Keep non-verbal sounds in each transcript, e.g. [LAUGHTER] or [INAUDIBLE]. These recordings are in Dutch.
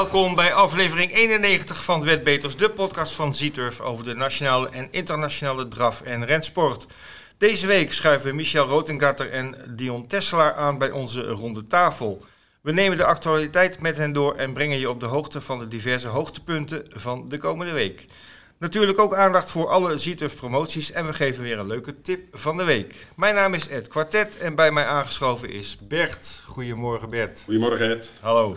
Welkom bij aflevering 91 van Wetbeters, de podcast van Zieturf over de nationale en internationale draf- en rensport. Deze week schuiven Michel Rotengatter en Dion Tesselaar aan bij onze ronde tafel. We nemen de actualiteit met hen door en brengen je op de hoogte van de diverse hoogtepunten van de komende week. Natuurlijk ook aandacht voor alle Zieturf promoties en we geven weer een leuke tip van de week. Mijn naam is Ed Quartet en bij mij aangeschoven is Bert. Goedemorgen Bert. Goedemorgen Ed. Hallo.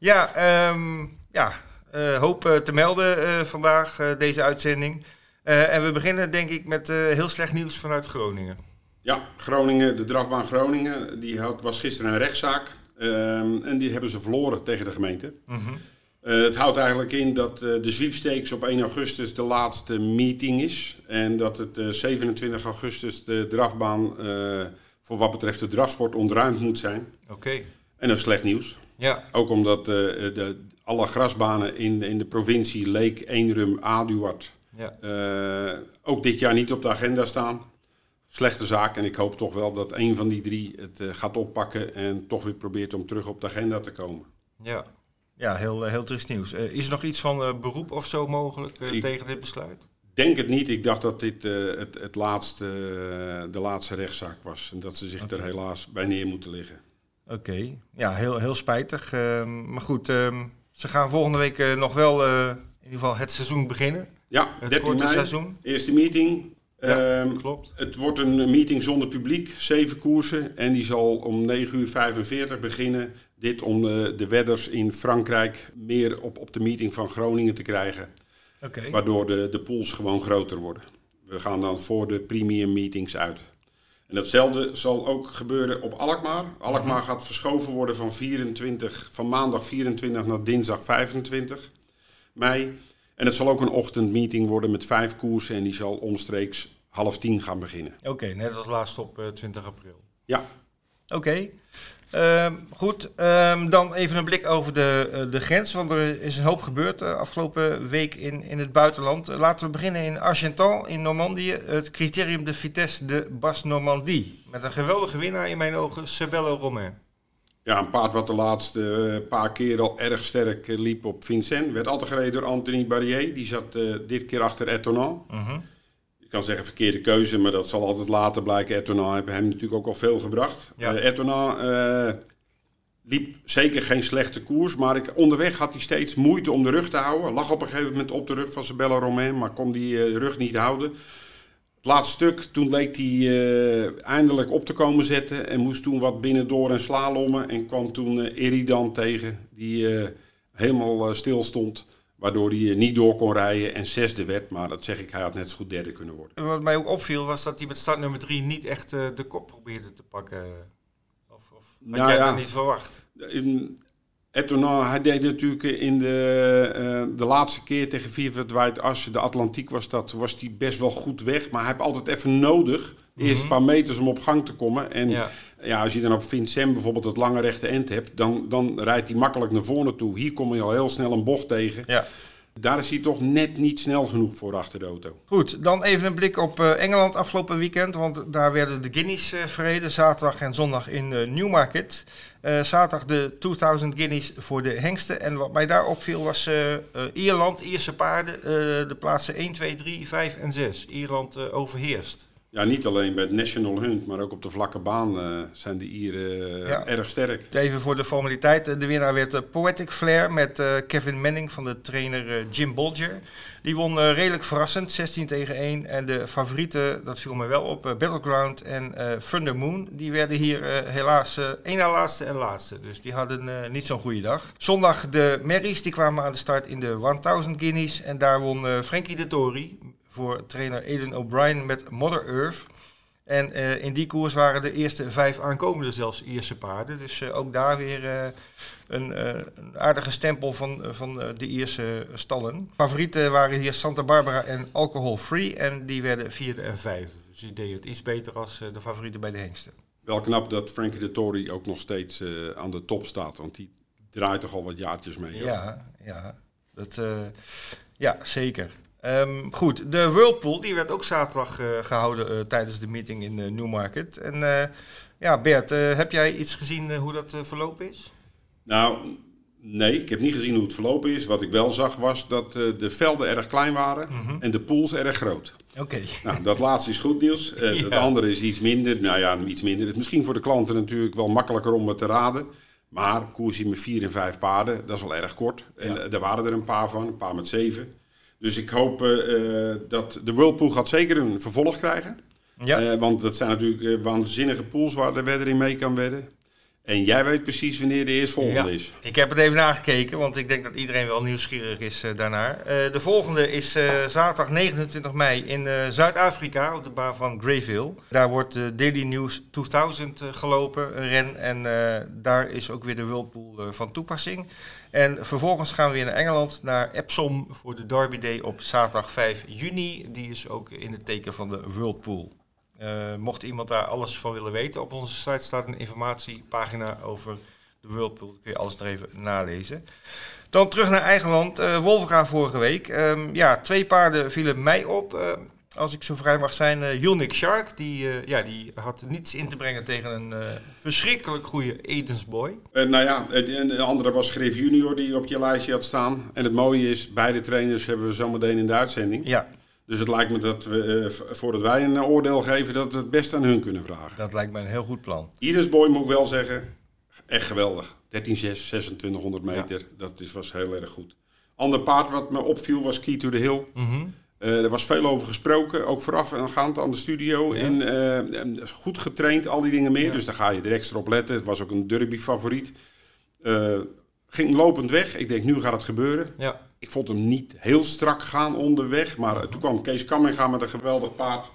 Ja, ehm, ja uh, hoop uh, te melden uh, vandaag, deze uitzending. en we beginnen denk ik met heel slecht nieuws vanuit Groningen. Ja, Groningen, de drafbaan Groningen, die had, was gisteren een rechtszaak. Um, en die hebben ze verloren tegen de gemeente. -hmm. het houdt eigenlijk in dat de sweepstakes op 1 augustus de laatste meeting is. En dat het 27 augustus de drafbaan voor wat betreft de drafsport ontruimd moet zijn. Oké. Okay. En dat is slecht nieuws. Ja. Ook omdat uh, de, alle grasbanen in, in de provincie Leek, Eenrum, Aduard ja. uh, ook dit jaar niet op de agenda staan. Slechte zaak en ik hoop toch wel dat een van die drie het uh, gaat oppakken en toch weer probeert om terug op de agenda te komen. Ja, ja heel, heel triest nieuws. is er nog iets van beroep of zo mogelijk ik tegen dit besluit? denk het niet. Ik dacht dat dit het, het laatste, de laatste rechtszaak was en dat ze zich okay. er helaas bij neer moeten liggen. Oké, ja, heel, heel spijtig. Uh, maar goed, uh, ze gaan volgende week uh, nog wel uh, in ieder geval het seizoen beginnen. Ja, het 13 mei, seizoen. eerste meeting. Ja, um, klopt. Het wordt een meeting zonder publiek, zeven koersen. En die zal om 9 uur 45 beginnen. Dit om de, de wedders in Frankrijk meer op, op de meeting van Groningen te krijgen. Okay. Waardoor de, de pools gewoon groter worden. We gaan dan voor de premium meetings uit. En datzelfde zal ook gebeuren op Alkmaar. Alkmaar gaat verschoven worden van, 24, van maandag 24 naar dinsdag 25 mei. En het zal ook een ochtendmeeting worden met vijf koersen en die zal omstreeks half tien gaan beginnen. Oké, okay, net als laatst op uh, 20 april. Ja. Oké. Okay. Uh, goed, uh, dan even een blik over de, uh, de grens, want er is een hoop gebeurd de afgelopen week in, in het buitenland. laten we beginnen in Argentan in Normandië, het criterium de Vitesse de Bas Normandie. Met een geweldige winnaar in mijn ogen, Sebello Romain. Ja, een paard wat de laatste paar keer al erg sterk liep op Vincent. Werd altijd gereden door Anthony Barrier, die zat dit keer achter Etonan. -huh. Ik kan zeggen verkeerde keuze, maar dat zal altijd later blijken. Etonan heeft hem natuurlijk ook al veel gebracht. Ja. Uh, Etonan uh, liep zeker geen slechte koers, maar ik, onderweg had hij steeds moeite om de rug te houden. Lag op een gegeven moment op de rug van Sabella Romain, maar kon die uh, rug niet houden. Het laatste stuk, toen leek hij eindelijk op te komen zetten en moest toen wat binnendoor en slalommen. En kwam toen Eridan tegen, die helemaal stil stond. Waardoor hij niet door kon rijden en zesde werd. Maar dat zeg ik, hij had net zo goed derde kunnen worden. En wat mij ook opviel was dat hij met start nummer drie niet echt uh, de kop probeerde te pakken. Of, of had nou jij ja, dat niet verwacht? Etonan, hij deed natuurlijk in de, uh, de laatste keer tegen Viva Dwight Assen, de Atlantiek was dat, was hij best wel goed weg. Maar hij heeft altijd even nodig, de eerste Mhm. paar meters om op gang te komen. En Ja. ja, als je dan op Vincent bijvoorbeeld het lange rechte end hebt, dan, dan rijdt hij makkelijk naar voren toe. Hier kom je al heel snel een bocht tegen. Ja. Daar is hij toch net niet snel genoeg voor achter de auto. Goed, dan even een blik op uh, Engeland afgelopen weekend. Want daar werden de guineas uh, verreden, zaterdag en zondag in uh, Newmarket. zaterdag de 2000 guineas voor de hengsten. En wat mij daar opviel was Ierland, Ierse paarden, de plaatsen 1, 2, 3, 5 en 6. Ierland overheerst. Ja, niet alleen bij het National Hunt, maar ook op de vlakke baan uh, zijn de Ieren Ja. erg sterk. Even voor de formaliteit. De winnaar werd Poetic Flair met uh, Kevin Manning van de trainer uh, Jim Bolger. Die won redelijk verrassend, 16 tegen 1. En de favorieten, dat viel me wel op, Battleground en Thunder Moon. Die werden hier helaas één na laatste en laatste. Dus die hadden niet zo'n goede dag. Zondag de Merries, die kwamen aan de start in de 1000 Guineas. En daar won Frankie de Tory voor trainer Aidan O'Brien met Mother Earth. En uh, in die koers waren de eerste vijf aankomende zelfs Ierse paarden. Dus uh, ook daar weer uh, een, een, aardige stempel van, van de Ierse stallen. Favorieten waren hier Santa Barbara en Alcohol Free. En die werden vierde en vijfde. Dus die deden het iets beter als de favorieten bij de hengsten. Wel knap dat Frankie de Tory ook nog steeds aan de top staat. Want die draait toch al wat jaartjes mee. Ja, ja, dat, ja zeker. Um, goed, de Whirlpool die werd ook zaterdag uh, gehouden uh, tijdens de meeting in uh, Newmarket. En ja, Bert, heb jij iets gezien hoe dat verlopen is? Nou, Nee, ik heb niet gezien hoe het verlopen is. Wat ik wel zag was dat de velden erg klein waren en de pools erg groot. Oké. Nou, dat laatste is goed nieuws. [LAUGHS] Ja. Het andere is iets minder. Nou ja, iets minder. Misschien voor de klanten natuurlijk wel makkelijker om het te raden. Maar koersje met vier en vijf paarden, dat is wel erg kort. En Ja. eh, daar waren er een paar van, een paar met zeven. Dus ik hoop eh, eh, dat de Whirlpool gaat zeker een vervolg krijgen. Ja. Eh, want dat zijn natuurlijk waanzinnige pools waar de wedder in mee kan wedden. En jij weet precies wanneer de eerstvolgende Ja. is. Ik heb het even nagekeken, want ik denk dat iedereen wel nieuwsgierig is daarnaar. De volgende is zaterdag 29 mei in Zuid-Afrika op de baan van Greyville. Daar wordt de Daily News 2000 eh, gelopen, een ren. En daar is ook weer de Whirlpool van toepassing. En vervolgens gaan we weer naar Engeland, naar Epsom voor de Derby Day op zaterdag 5 juni. Die is ook in het teken van de Whirlpool. Eh, mocht iemand daar alles van willen weten, op onze site staat een informatiepagina over de Whirlpool. Dan kun je alles nog even nalezen. Dan terug naar eigen land. Wolfga vorige week. Ehm, ja, twee paarden vielen mij op. eh, als ik zo vrij mag zijn. Unique Shark. Die, eh, ja, die had niets in te brengen tegen een eh, verschrikkelijk goede Edensboy. Eh, nou ja, de andere was Griff Junior die op je lijstje had staan. En het mooie is, beide trainers hebben we zometeen in de uitzending. Ja, Dus het lijkt me dat we, voordat wij een oordeel geven, dat we het best aan hun kunnen vragen. dat lijkt me een heel goed plan. Idris Boy moet ik wel zeggen, echt geweldig. 13-6, 2600 meter, dat is, was heel erg goed. Ander paard wat me opviel was Key to the Hill. Mhm. Er was veel over gesproken, ook vooraf en gaand aan de studio. Ja. En, eh, goed getraind, al die dingen meer. Ja. Dus daar ga je er extra op letten. Het was ook een derby favoriet. Eh, ging lopend weg. Ik denk, nu gaat het gebeuren. Ja, Ik vond hem niet heel strak gaan onderweg. Maar eh, toen kwam Kees Kamminga met een geweldig paard.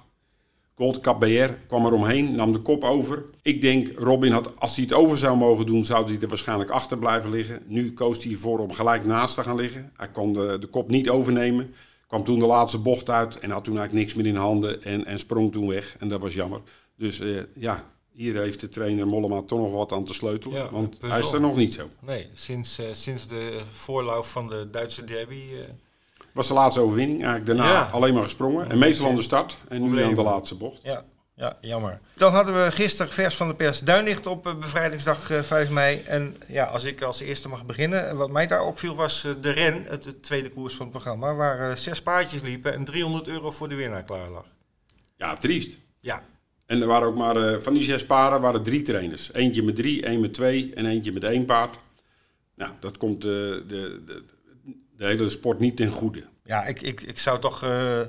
Gold Cup BR kwam er omheen, nam de kop over. Ik denk, Robin had, als hij het over zou mogen doen, zou hij er waarschijnlijk achter blijven liggen. Nu koos hij ervoor om gelijk naast te gaan liggen. Hij kon de, de kop niet overnemen. Kwam toen de laatste bocht uit en had toen eigenlijk niks meer in handen. En, en sprong toen weg. En dat was jammer. Dus eh, ja, hier heeft de trainer Mollema toch nog wat aan te sleutelen. Ja, want hij is er nog niet zo. nee, sinds, eh, sinds de voorlauf van de Duitse derby. eh, was de laatste overwinning. Eigenlijk daarna Ja. alleen maar gesprongen. En meestal aan de start. En nu aan de laatste bocht. Ja, ja, jammer. Dan hadden we gisteren vers van de pers Duinlicht op eh, bevrijdingsdag eh, 5 mei. En ja, als ik als eerste mag beginnen. eh, Wat mij daar opviel was eh, de ren, het, het tweede koers van het programma. Waar eh, zes paardjes liepen en 300 euro voor de winnaar klaar lag. Ja, triest. Ja, En er waren ook maar, eh, van die zes paarden waren drie trainers. Eentje met drie, één met twee en eentje met één paard. Nou, dat komt eh, de, de, de hele sport niet ten goede. ja ik, ik, ik zou toch eh,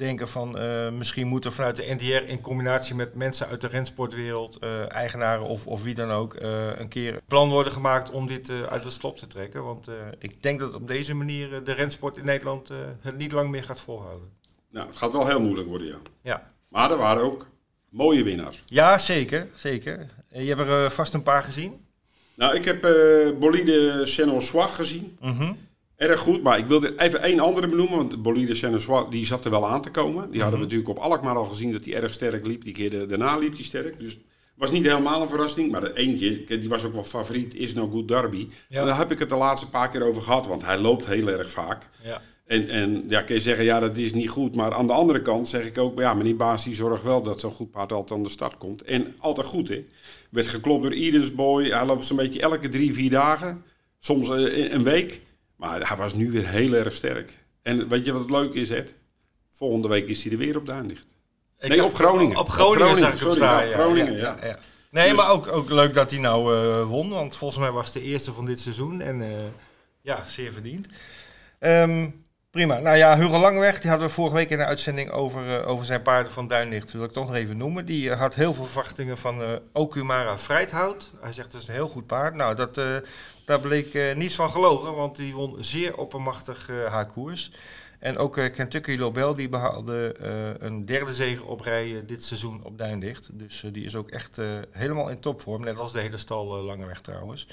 denken van eh, misschien moet er vanuit de NDR in combinatie met mensen uit de rensportwereld, eh, eigenaren of, of wie dan ook, eh, een keer een plan worden gemaakt om dit uit de slop te trekken. Want ik denk dat op deze manier de rensport in Nederland het niet lang meer gaat volhouden. Nou, het gaat wel heel moeilijk worden, ja. Ja. Maar er waren ook mooie winnaars. Ja, zeker. zeker. Je hebt er vast een paar gezien. Nou, ik heb Bolide Chenois gezien. Mhm. Erg goed, maar ik wilde even één andere benoemen. Want Bolide Chenois, die zat er wel aan te komen. Die hadden we natuurlijk op Alkmaar al gezien dat hij erg sterk liep. Die keer daarna liep hij sterk. Dus het was niet helemaal een verrassing. Maar de eentje, die was ook wel favoriet, is No Good Derby. Ja. En daar heb ik het de laatste paar keer over gehad. Want hij loopt heel erg vaak. Ja. En, en ja, kun je zeggen, ja, dat is niet goed. Maar aan de andere kant zeg ik ook, ja, meneer Baas, die zorgt wel dat zo'n goed paard altijd aan de start komt. En altijd goed, hè. Werd geklopt door Edens Boy. Hij loopt zo'n beetje elke drie, vier dagen. Soms eh, een week. Maar hij was nu weer heel erg sterk. En weet je wat het leuke is, Ed? Volgende week is hij er weer op Duinlicht. Nee, dacht- op Groningen. Op Groningen, Op Groningen, sorry, staan. ja, Groningen, ja. Nee, Dus- maar ook, ook leuk dat hij nou eh, won. Want volgens mij was het de eerste van dit seizoen. En eh, ja, zeer verdiend. Ehm, prima. Nou ja, Hugo Langweg, die hadden we vorige week in de uitzending over, eh, over zijn paarden van Duinlicht. Wil ik toch nog even noemen. Die eh, had heel veel verwachtingen van eh Okumara Vrijthout. Hij zegt dat is een heel goed paard. Nou, dat, eh, daar bleek niets van gelogen, want die won zeer oppermachtig haar koers. En ook Kentucky Lobel die behaalde eh, een derde zege op rij dit seizoen op Duinlicht. Dus die is ook echt helemaal in topvorm. Net als de hele stal Langeweg trouwens.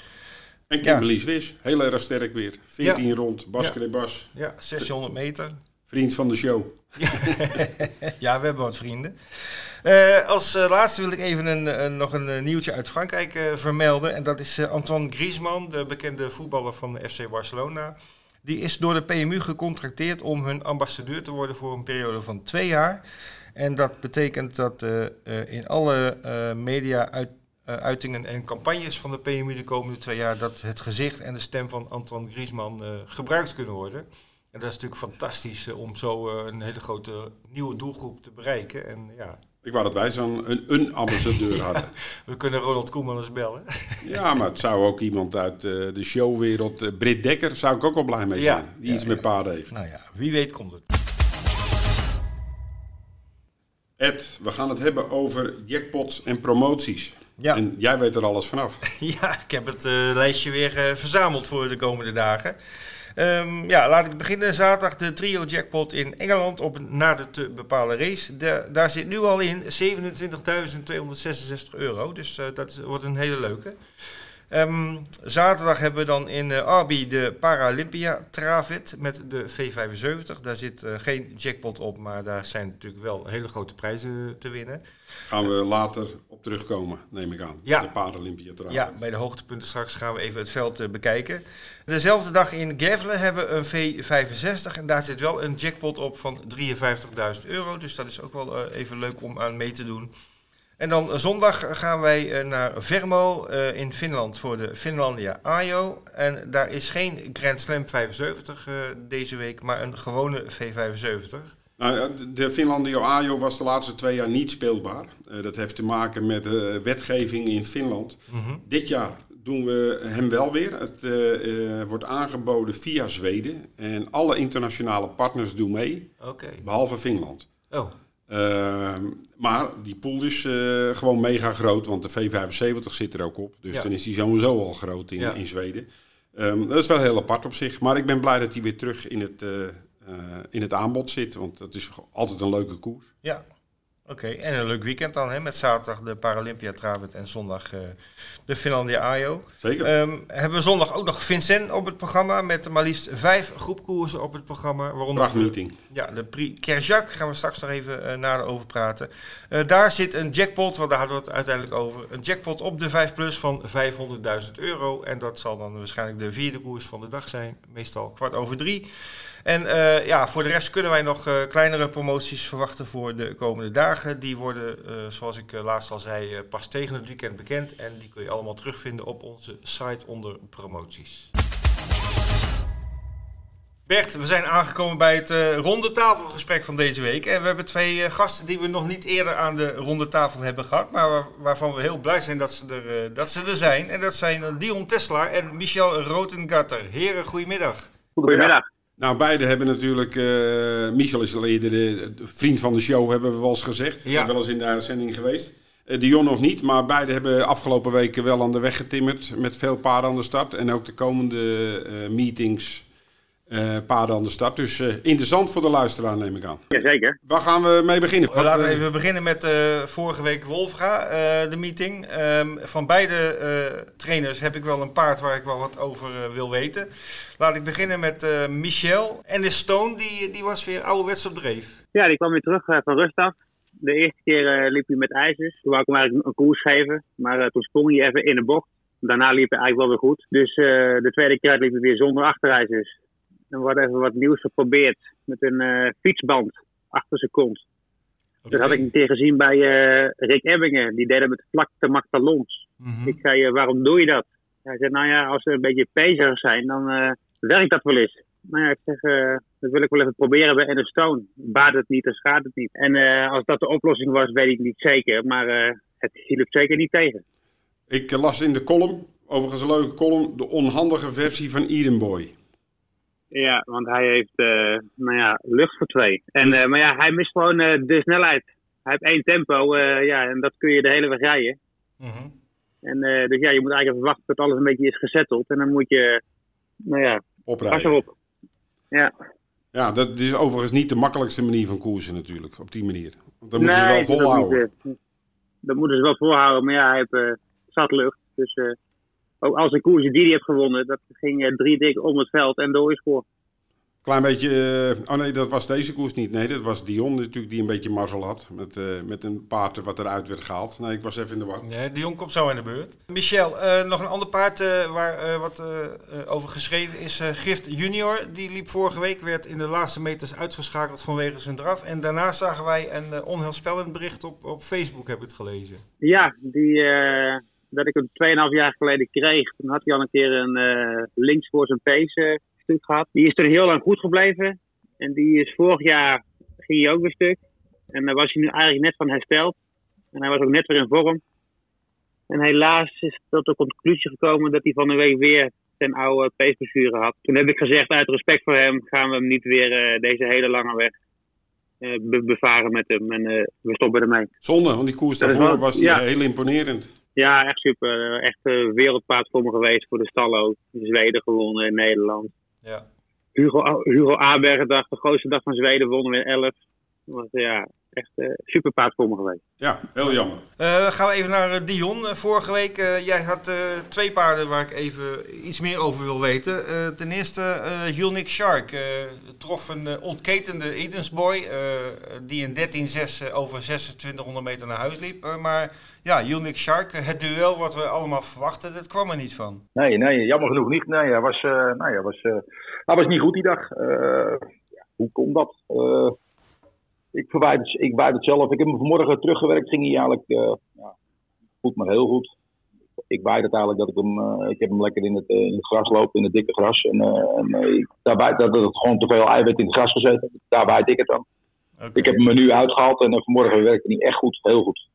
En Kimberly Swiss, heel erg sterk weer. 14 rond, Bas Ja. Bas, Ja, 600 meter. vriend van de show. [LAUGHS] Ja, we hebben wat vrienden. Eh, als eh, laatste wil ik even een, een- nog een eh, nieuwtje uit Frankrijk vermelden. En dat is Antoine Griezmann, de bekende voetballer van de FC Barcelona. Die is door de PMU gecontracteerd om hun ambassadeur te worden voor een periode van twee jaar. En dat betekent dat in alle media uit, uitingen en campagnes van de PMU de komende twee jaar, dat het gezicht en de stem van Antoine Griezmann gebruikt kunnen worden. En dat is natuurlijk fantastisch om zo een hele grote nieuwe doelgroep te bereiken. En ja, ik wou dat wij zo'n een, een ambassadeur [LAUGHS] hadden. we kunnen Ronald Koeman eens bellen. ja, maar het zou ook iemand uit de showwereld, Britt Dekker, zou ik ook wel blij mee zijn. die iets met paarden heeft. Nou ja, wie weet komt het. Ed, we gaan het hebben over jackpots en promoties. Ja. En jij weet er alles vanaf. [LAUGHS] ja, ik heb het uh, lijstje weer verzameld voor de komende dagen. Um, ja, laat ik beginnen. Zaterdag de trio jackpot in Engeland op een nader te bepalen race. De, daar zit nu al in 27.266 euro. Dus uh, dat wordt een hele leuke. Um, zaterdag hebben we dan in uh, Arby de Paralympia Travit met de V75. Daar zit uh, geen jackpot op, maar daar zijn natuurlijk wel hele grote prijzen te winnen. Gaan we later op terugkomen, neem ik aan. Ja. De Paralympia Travit. Ja, bij de hoogtepunten straks gaan we even het veld uh, bekijken. Dezelfde dag in Gevelen hebben we een V65 en daar zit wel een jackpot op van 53.000 euro. Dus dat is ook wel even leuk om aan mee te doen. En dan zondag gaan wij eh, naar Vermo uh, in Finland voor de Finlandia Ajo. En daar is geen Grand Slam 75 uh, deze week, maar een gewone V75. Nou, de Finlandia Ajo was de laatste twee jaar niet speelbaar. Dat heeft te maken met de wetgeving in Finland. Mm -hmm. Dit jaar doen we hem wel weer. Het wordt aangeboden via Zweden. En alle internationale partners doen mee, okay. behalve Finland. Oh. Uh, maar die pool is uh, gewoon mega groot, want de V75 zit er ook op. Dus ja. dan is die sowieso al groot in, ja. in Zweden. Um, dat is wel heel apart op zich. Maar ik ben blij dat hij weer terug in het, uh, in het aanbod zit. Want dat is altijd een leuke koers. Ja, Oké, okay, en een leuk weekend dan, hè? met zaterdag de Paralympia Travert en zondag uh, de Finlandia Ajo. Zeker. Um, hebben we zondag ook nog Vincent op het programma met maar liefst vijf groepkoersen op het programma. Waaronder Prachtmeeting. Ja, de Prix Kerjak gaan we straks nog even uh, nader over praten. Uh, daar zit een jackpot, want daar hadden we het uiteindelijk over. Een jackpot op de 5 plus van 500.000 euro. En dat zal dan waarschijnlijk de vierde koers van de dag zijn, meestal kwart over drie. En uh, ja, voor de rest kunnen wij nog uh, kleinere promoties verwachten voor de komende dagen. Die worden, uh, zoals ik laatst al zei, pas tegen het weekend bekend. En die kun je allemaal terugvinden op onze site onder promoties. Bert, we zijn aangekomen bij het uh, ronde tafelgesprek van deze week. En we hebben twee gasten die we nog niet eerder aan de ronde tafel hebben gehad. Maar waar, waarvan we heel blij zijn dat ze, er, dat ze er zijn. En dat zijn Dion Tesla en Michel Rotengatter. Heren, goedemiddag. Goedemiddag. Nou, beide hebben natuurlijk. Uh, Michel is al eerder de, vriend van de show, hebben we wel eens gezegd. Ja. Wel eens in de uitzending geweest. Uh, Dion nog niet, maar beide hebben afgelopen weken wel aan de weg getimmerd. Met veel paarden aan de start. En ook de komende uh, meetings. Paarden aan de start. Dus interessant voor de luisteraar, neem ik aan. Jazeker. Waar gaan we mee beginnen? We laten even beginnen met vorige week Wolfga, de meeting. Um, van beide trainers heb ik wel een paard waar ik wel wat over wil weten. Laat ik beginnen met uh, Michel. En de Stone, die, die was weer ouderwets op dreef. Ja, die kwam weer terug uh, van rust af. De eerste keer uh, liep hij met ijzers. Toen wou ik hem eigenlijk een koers geven. Maar toen sprong hij even in de bocht. Daarna liep hij eigenlijk wel weer goed. Dus de tweede keer liep hij weer zonder achterijzers. We hadden even wat nieuws geprobeerd. Met een fietsband achter zijn kont. Okay. Dat had ik een keer gezien bij Rick Ebbingen. Die deed dat met vlakte magtalons. Mm -hmm. Ik zei, waarom doe je dat? Hij zei, nou ja, als we een beetje pezerig zijn, dan uh, werkt dat wel eens. Nou ja, ik zeg, dat wil ik wel even proberen bij Ennis Stone. Baat het niet, dan schaadt het niet. En als dat de oplossing was, weet ik niet zeker. Maar het hielp zeker niet tegen. Ik las in de column, overigens een leuke column, de onhandige versie van Edenboy. Ja, want hij heeft, nou ja, lucht voor twee. En, dus... maar ja, hij mist gewoon de snelheid. Hij heeft één tempo, ja, en dat kun je de hele weg rijden. -hmm. En dus ja, je moet eigenlijk even wachten tot alles een beetje is gezetteld. En dan moet je, nou ja, oprijden. erop. Ja. Ja, dat is overigens niet de makkelijkste manier van koersen natuurlijk, op die manier. Want dan moeten nee, ze wel volhouden. Dat, dat moeten ze wel volhouden, maar ja, hij heeft zat lucht. Dus ook als de koersen die hij heeft gewonnen, dat ging uh, drie dik om het veld en door is voor. Klein beetje, uh, oh nee, dat was deze koers niet. Nee, dat was Dion natuurlijk die een beetje mazzel had. Met, uh, met een paard wat eruit werd gehaald. Nee, ik was even in de war. Nee, Dion komt zo in de beurt. Michel, uh, nog een ander paard waar wat over geschreven is. Gift Junior, die liep vorige week, werd in de laatste meters uitgeschakeld vanwege zijn draf. En daarna zagen wij een onheilspellend bericht op, op Facebook, heb ik het gelezen. Ja, die dat ik hem 2,5 jaar geleden kreeg. Toen had hij al een keer een uh, links voor zijn pace stuk gehad. Die is er heel lang goed gebleven. En die is vorig jaar ging hij ook weer stuk. En daar was hij nu eigenlijk net van hersteld. En hij was ook net weer in vorm. En helaas is tot de conclusie gekomen dat hij van de week weer zijn oude peesblessure had. Toen heb ik gezegd, uit respect voor hem, gaan we hem niet weer uh, deze hele lange weg uh, bevaren met hem. En uh, we stoppen ermee. Zonde, want die koers daarvoor wel, was ja. heel imponerend. Ja, echt super. Echt uh, wereldpaard voor me geweest voor de stallo. Zweden gewonnen in Nederland. Ja. Hugo, Hugo Abergen dacht, de grootste dag van Zweden, wonnen we 11. Was, ja, echt uh, super paard voor me geweest. Ja, heel jammer. Uh, gaan we even naar uh, Dion. vorige week, jij had twee paarden waar ik even iets meer over wil weten. ten eerste, Unique Shark trof een ontketende Edensboy die in 13-6 over 2600 meter naar huis liep. maar ja, Unique Shark, het duel wat we allemaal verwachten, dat kwam er niet van. Nee, nee, jammer genoeg niet. Nee, hij was, nou, hij was, hij was niet goed die dag. hoe komt dat? Ik verwijt het, ik het zelf. Ik heb hem vanmorgen teruggewerkt. Ging hij eigenlijk uh, ja, goed, maar heel goed. Ik wijd het eigenlijk dat ik hem. Uh, ik heb hem lekker in het, uh, in het gras lopen, in het dikke gras. En, en ik, daarbij dat het gewoon te veel eiwit in het gras gezeten. Daar wijd ik het dan. Okay. Ik heb hem er nu uitgehaald en vanmorgen werkte hij echt goed, heel goed.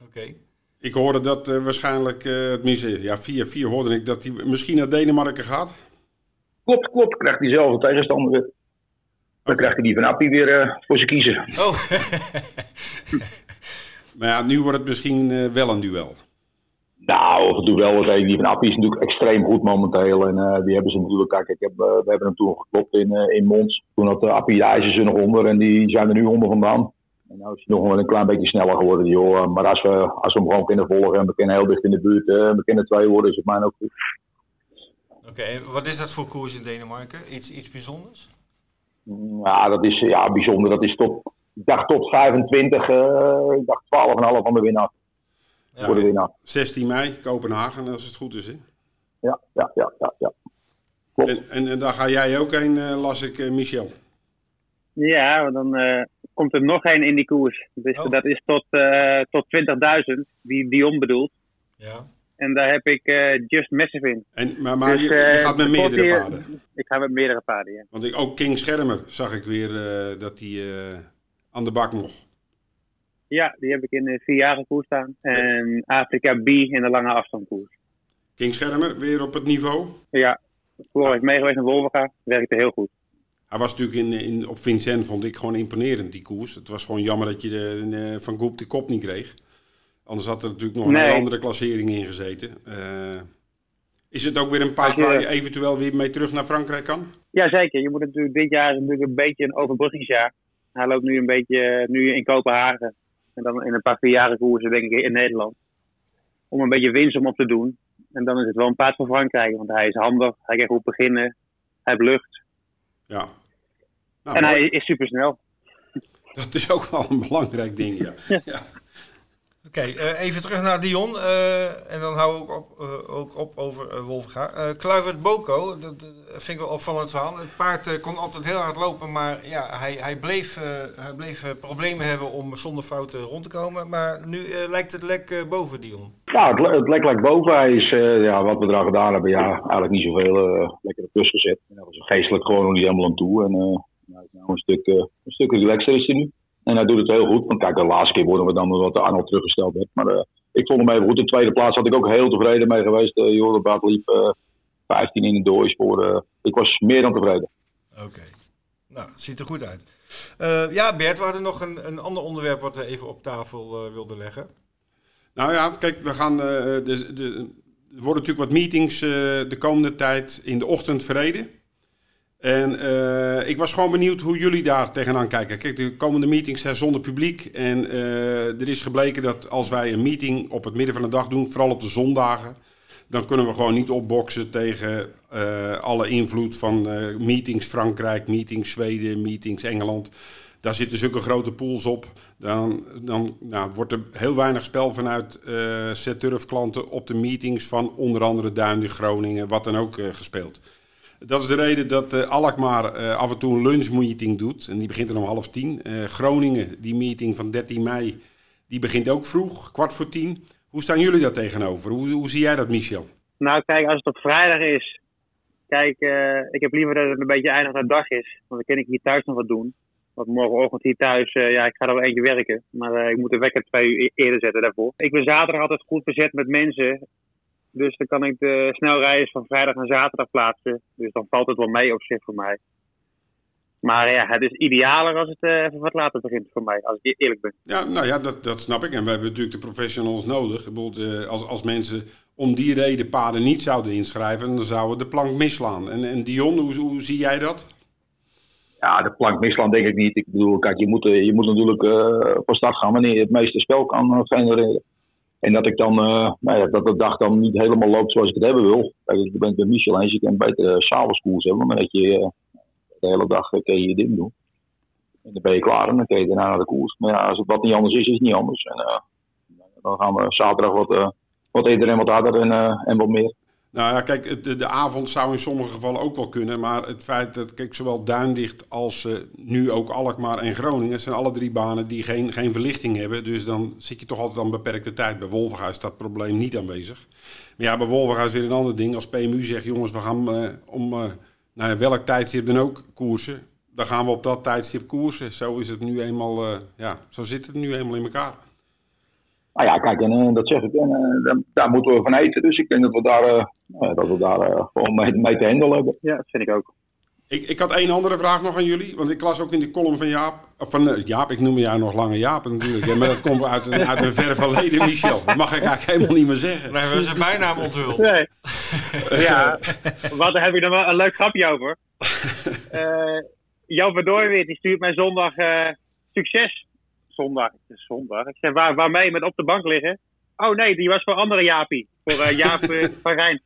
Oké. Okay. Ik hoorde dat waarschijnlijk, tenminste, ja, 4-4 hoorde ik dat hij misschien naar Denemarken gaat. Klopt, klopt. Krijgt hij zelf een tegenstander weer. Dan krijgt hij die van Appie weer uh, voor zijn kiezen. Oh. [LAUGHS] maar ja, nu wordt het misschien uh, wel een duel. Nou, of het duel wordt die van Appie is natuurlijk extreem goed momenteel. En uh, die hebben ze natuurlijk, kijk, ik heb, we hebben hem toen geklopt in, in Mons. Toen had Appie de ijzers er nog onder en die zijn er nu onder vandaan. En nu is hij nog wel een klein beetje sneller geworden, joh. Maar als we, als we hem gewoon kunnen volgen en we kunnen heel dicht in de buurt, we kunnen twee worden, is het mij ook goed. Oké, okay, wat is dat voor koers in Denemarken? Iets, iets bijzonders? Ja, dat is ja, bijzonder. Dat is tot, ik dacht tot 25, uh, ik dacht 12,5 van de winnaar. Ja, voor de winnaar. 16 mei, Kopenhagen, als het goed is. Hè? Ja, ja, ja, ja. ja. En, en, en, daar ga jij ook heen, uh, las ik, uh, Michel. Ja, dan uh, komt er nog één in die koers. Dus oh. dat is tot, tot 20.000, die Dion bedoelt. Ja. En daar heb ik uh, Just Massive in. En, maar maar dus, je, je, gaat met meerdere hier, paarden? Ik ga met meerdere paarden, ja. Want ik, ook King Schermer zag ik weer uh, dat hij aan de bak mocht. Ja, die heb ik in de vierjarige koers staan. En Afrika B in de lange afstandkoers. King Schermer, weer op het niveau? Ja, Floor ah. is meegeweest naar Wolverga. Werkte heel goed. Hij was natuurlijk in, in, op Vincent, vond ik gewoon imponerend, die koers. Het was gewoon jammer dat je de, de, van Goep de kop niet kreeg. Anders had er natuurlijk nog een andere klassering in gezeten. Uh, is het ook weer een paard waar je eventueel weer mee terug naar Frankrijk kan? Jazeker. Je moet natuurlijk dit jaar natuurlijk een beetje een overbruggingsjaar. Hij loopt nu een beetje nu in Kopenhagen. En dan in een paar vierjarige koersen denk ik in Nederland. Om een beetje winst om op te doen. En dan is het wel een paard voor Frankrijk. Want hij is handig. Hij kan goed beginnen. Hij heeft lucht. Ja. Nou, en hij is super snel. Dat is ook wel een belangrijk ding, ja. ja. Oké, uh, even terug naar Dion. Uh, en dan hou ik op, uh, ook op over Wolfga. Kluivert Boko, dat vind ik wel opvallend verhaal. Het paard kon altijd heel hard lopen, maar ja, hij, hij bleef, hij bleef problemen hebben om zonder fouten rond te komen. Maar nu lijkt het lek boven Dion. Ja, het, het lek lijkt boven. Hij is, ja, wat we eraan gedaan hebben, ja, eigenlijk niet zoveel lekker ertussen gezet. En dat was geestelijk gewoon nog niet helemaal aan toe. En nou, nou een stuk, een stuk relaxer is hij nu. En hij doet het heel goed. Want kijk, de laatste keer worden we dan wat Arnold teruggesteld heeft. Maar uh, ik vond hem even goed. De tweede plaats had ik ook heel tevreden mee geweest. Uh, Jordabaat liep uh, 15 in een doorspoor. ik was meer dan tevreden. Oké. Okay. Nou, ziet er goed uit. Uh, ja, Bert, we hadden nog een, een ander onderwerp wat we even op tafel wilden leggen. Nou ja, kijk, we gaan. de, de, er worden natuurlijk wat meetings de komende tijd in de ochtend verreden. En uh, ik was gewoon benieuwd hoe jullie daar tegenaan kijken. Kijk, de komende meetings zijn zonder publiek. En uh, er is gebleken dat als wij een meeting op het midden van de dag doen, vooral op de zondagen, dan kunnen we gewoon niet opboksen tegen uh, alle invloed van meetings Frankrijk, meetings Zweden, meetings Engeland. Daar zitten zulke grote pools op. Dan, dan nou, wordt er heel weinig spel vanuit uh, klanten op de meetings van onder andere Duinen, Groningen, wat dan ook gespeeld. Dat is de reden dat uh, Alkmaar uh, af en toe een lunchmeeting doet. En die begint dan om half tien. Uh, Groningen, die meeting van 13 mei, die begint ook vroeg, kwart voor tien. Hoe staan jullie daar tegenover? Hoe, hoe zie jij dat, Michel? Nou, kijk, als het op vrijdag is. Kijk, eh, ik heb liever dat het een beetje eindig naar dag is. Want dan kan ik hier thuis nog wat doen. Want morgenochtend hier thuis, eh, ja, ik ga er wel eentje werken. Maar eh, ik moet de wekker twee uur e- eerder zetten daarvoor. Ik ben zaterdag altijd goed bezet met mensen. Dus dan kan ik de snelreis van vrijdag naar zaterdag plaatsen. Dus dan valt het wel mee op zich voor mij. Maar ja, het is idealer als het eh, even wat later begint voor mij, als ik eerlijk ben. Ja, nou ja, dat, dat snap ik. En we hebben natuurlijk de professionals nodig. Bijvoorbeeld, eh, als, als mensen om die reden paden niet zouden inschrijven, dan zouden we de plank misslaan. En, en Dion, hoe, hoe zie jij dat? Ja, de plank misland denk ik niet. Ik bedoel, kijk, je moet, eh, je moet natuurlijk eh van start gaan wanneer je het meeste spel kan genereren. En dat ik dan, eh, nou ja, dat de dag dan niet helemaal loopt zoals ik het hebben wil. Ik ben met Michel eens. Je kan beter uh, s'avonds hebben, maar dat je eh, de hele dag eh, kun je je ding doen. En dan ben je klaar en dan kun je daarna naar de koers. Maar ja, als het wat niet anders is, is het niet anders. En dan gaan we zaterdag wat, wat eerder en wat harder en, en wat meer. Nou ja, kijk, de, de avond zou in sommige gevallen ook wel kunnen. Maar het feit dat, kijk, zowel Duindicht als eh, nu ook Alkmaar en Groningen... zijn alle drie banen die geen, geen verlichting hebben. Dus dan zit je toch altijd aan beperkte tijd. Bij Wolverhuis is dat probleem niet aanwezig. Maar ja, bij Wolverhuis weer een ander ding. Als PMU zegt, jongens, we gaan eh, om eh, nou welk tijdstip dan ook koersen... dan gaan we op dat tijdstip koersen. Zo is het nu eenmaal, ja, zo zit het nu eenmaal in elkaar. Nou ja, kijk, en eh, dat zeg ik. En, eh, daar, daar moeten we van eten. Dus ik denk dat we daar, eh, dat we daar eh, gewoon mee, mee te handelen hebben. Ja, dat vind ik ook. Ik, ik had één andere vraag nog aan jullie. Want ik las ook in die column van Jaap. Of van Jaap, ik noem jou nog lange Jaap natuurlijk. maar dat komt uit een, uit een [LAUGHS] ver verleden, Michel. Dat mag ik eigenlijk helemaal niet meer zeggen. We hebben zijn bijnaam onthuld. Nee. [LAUGHS] ja, wat heb ik nog wel een leuk grapje over. [LAUGHS] Eh Jan van Dooiweert die stuurt mij zondag eh, succes. Zondag, het is zondag. Ik zeg, waar, waarmee met op de bank liggen? Oh nee, die was voor andere Jaapie. Voor eh, Jaap eh, [LAUGHS] van Rijn.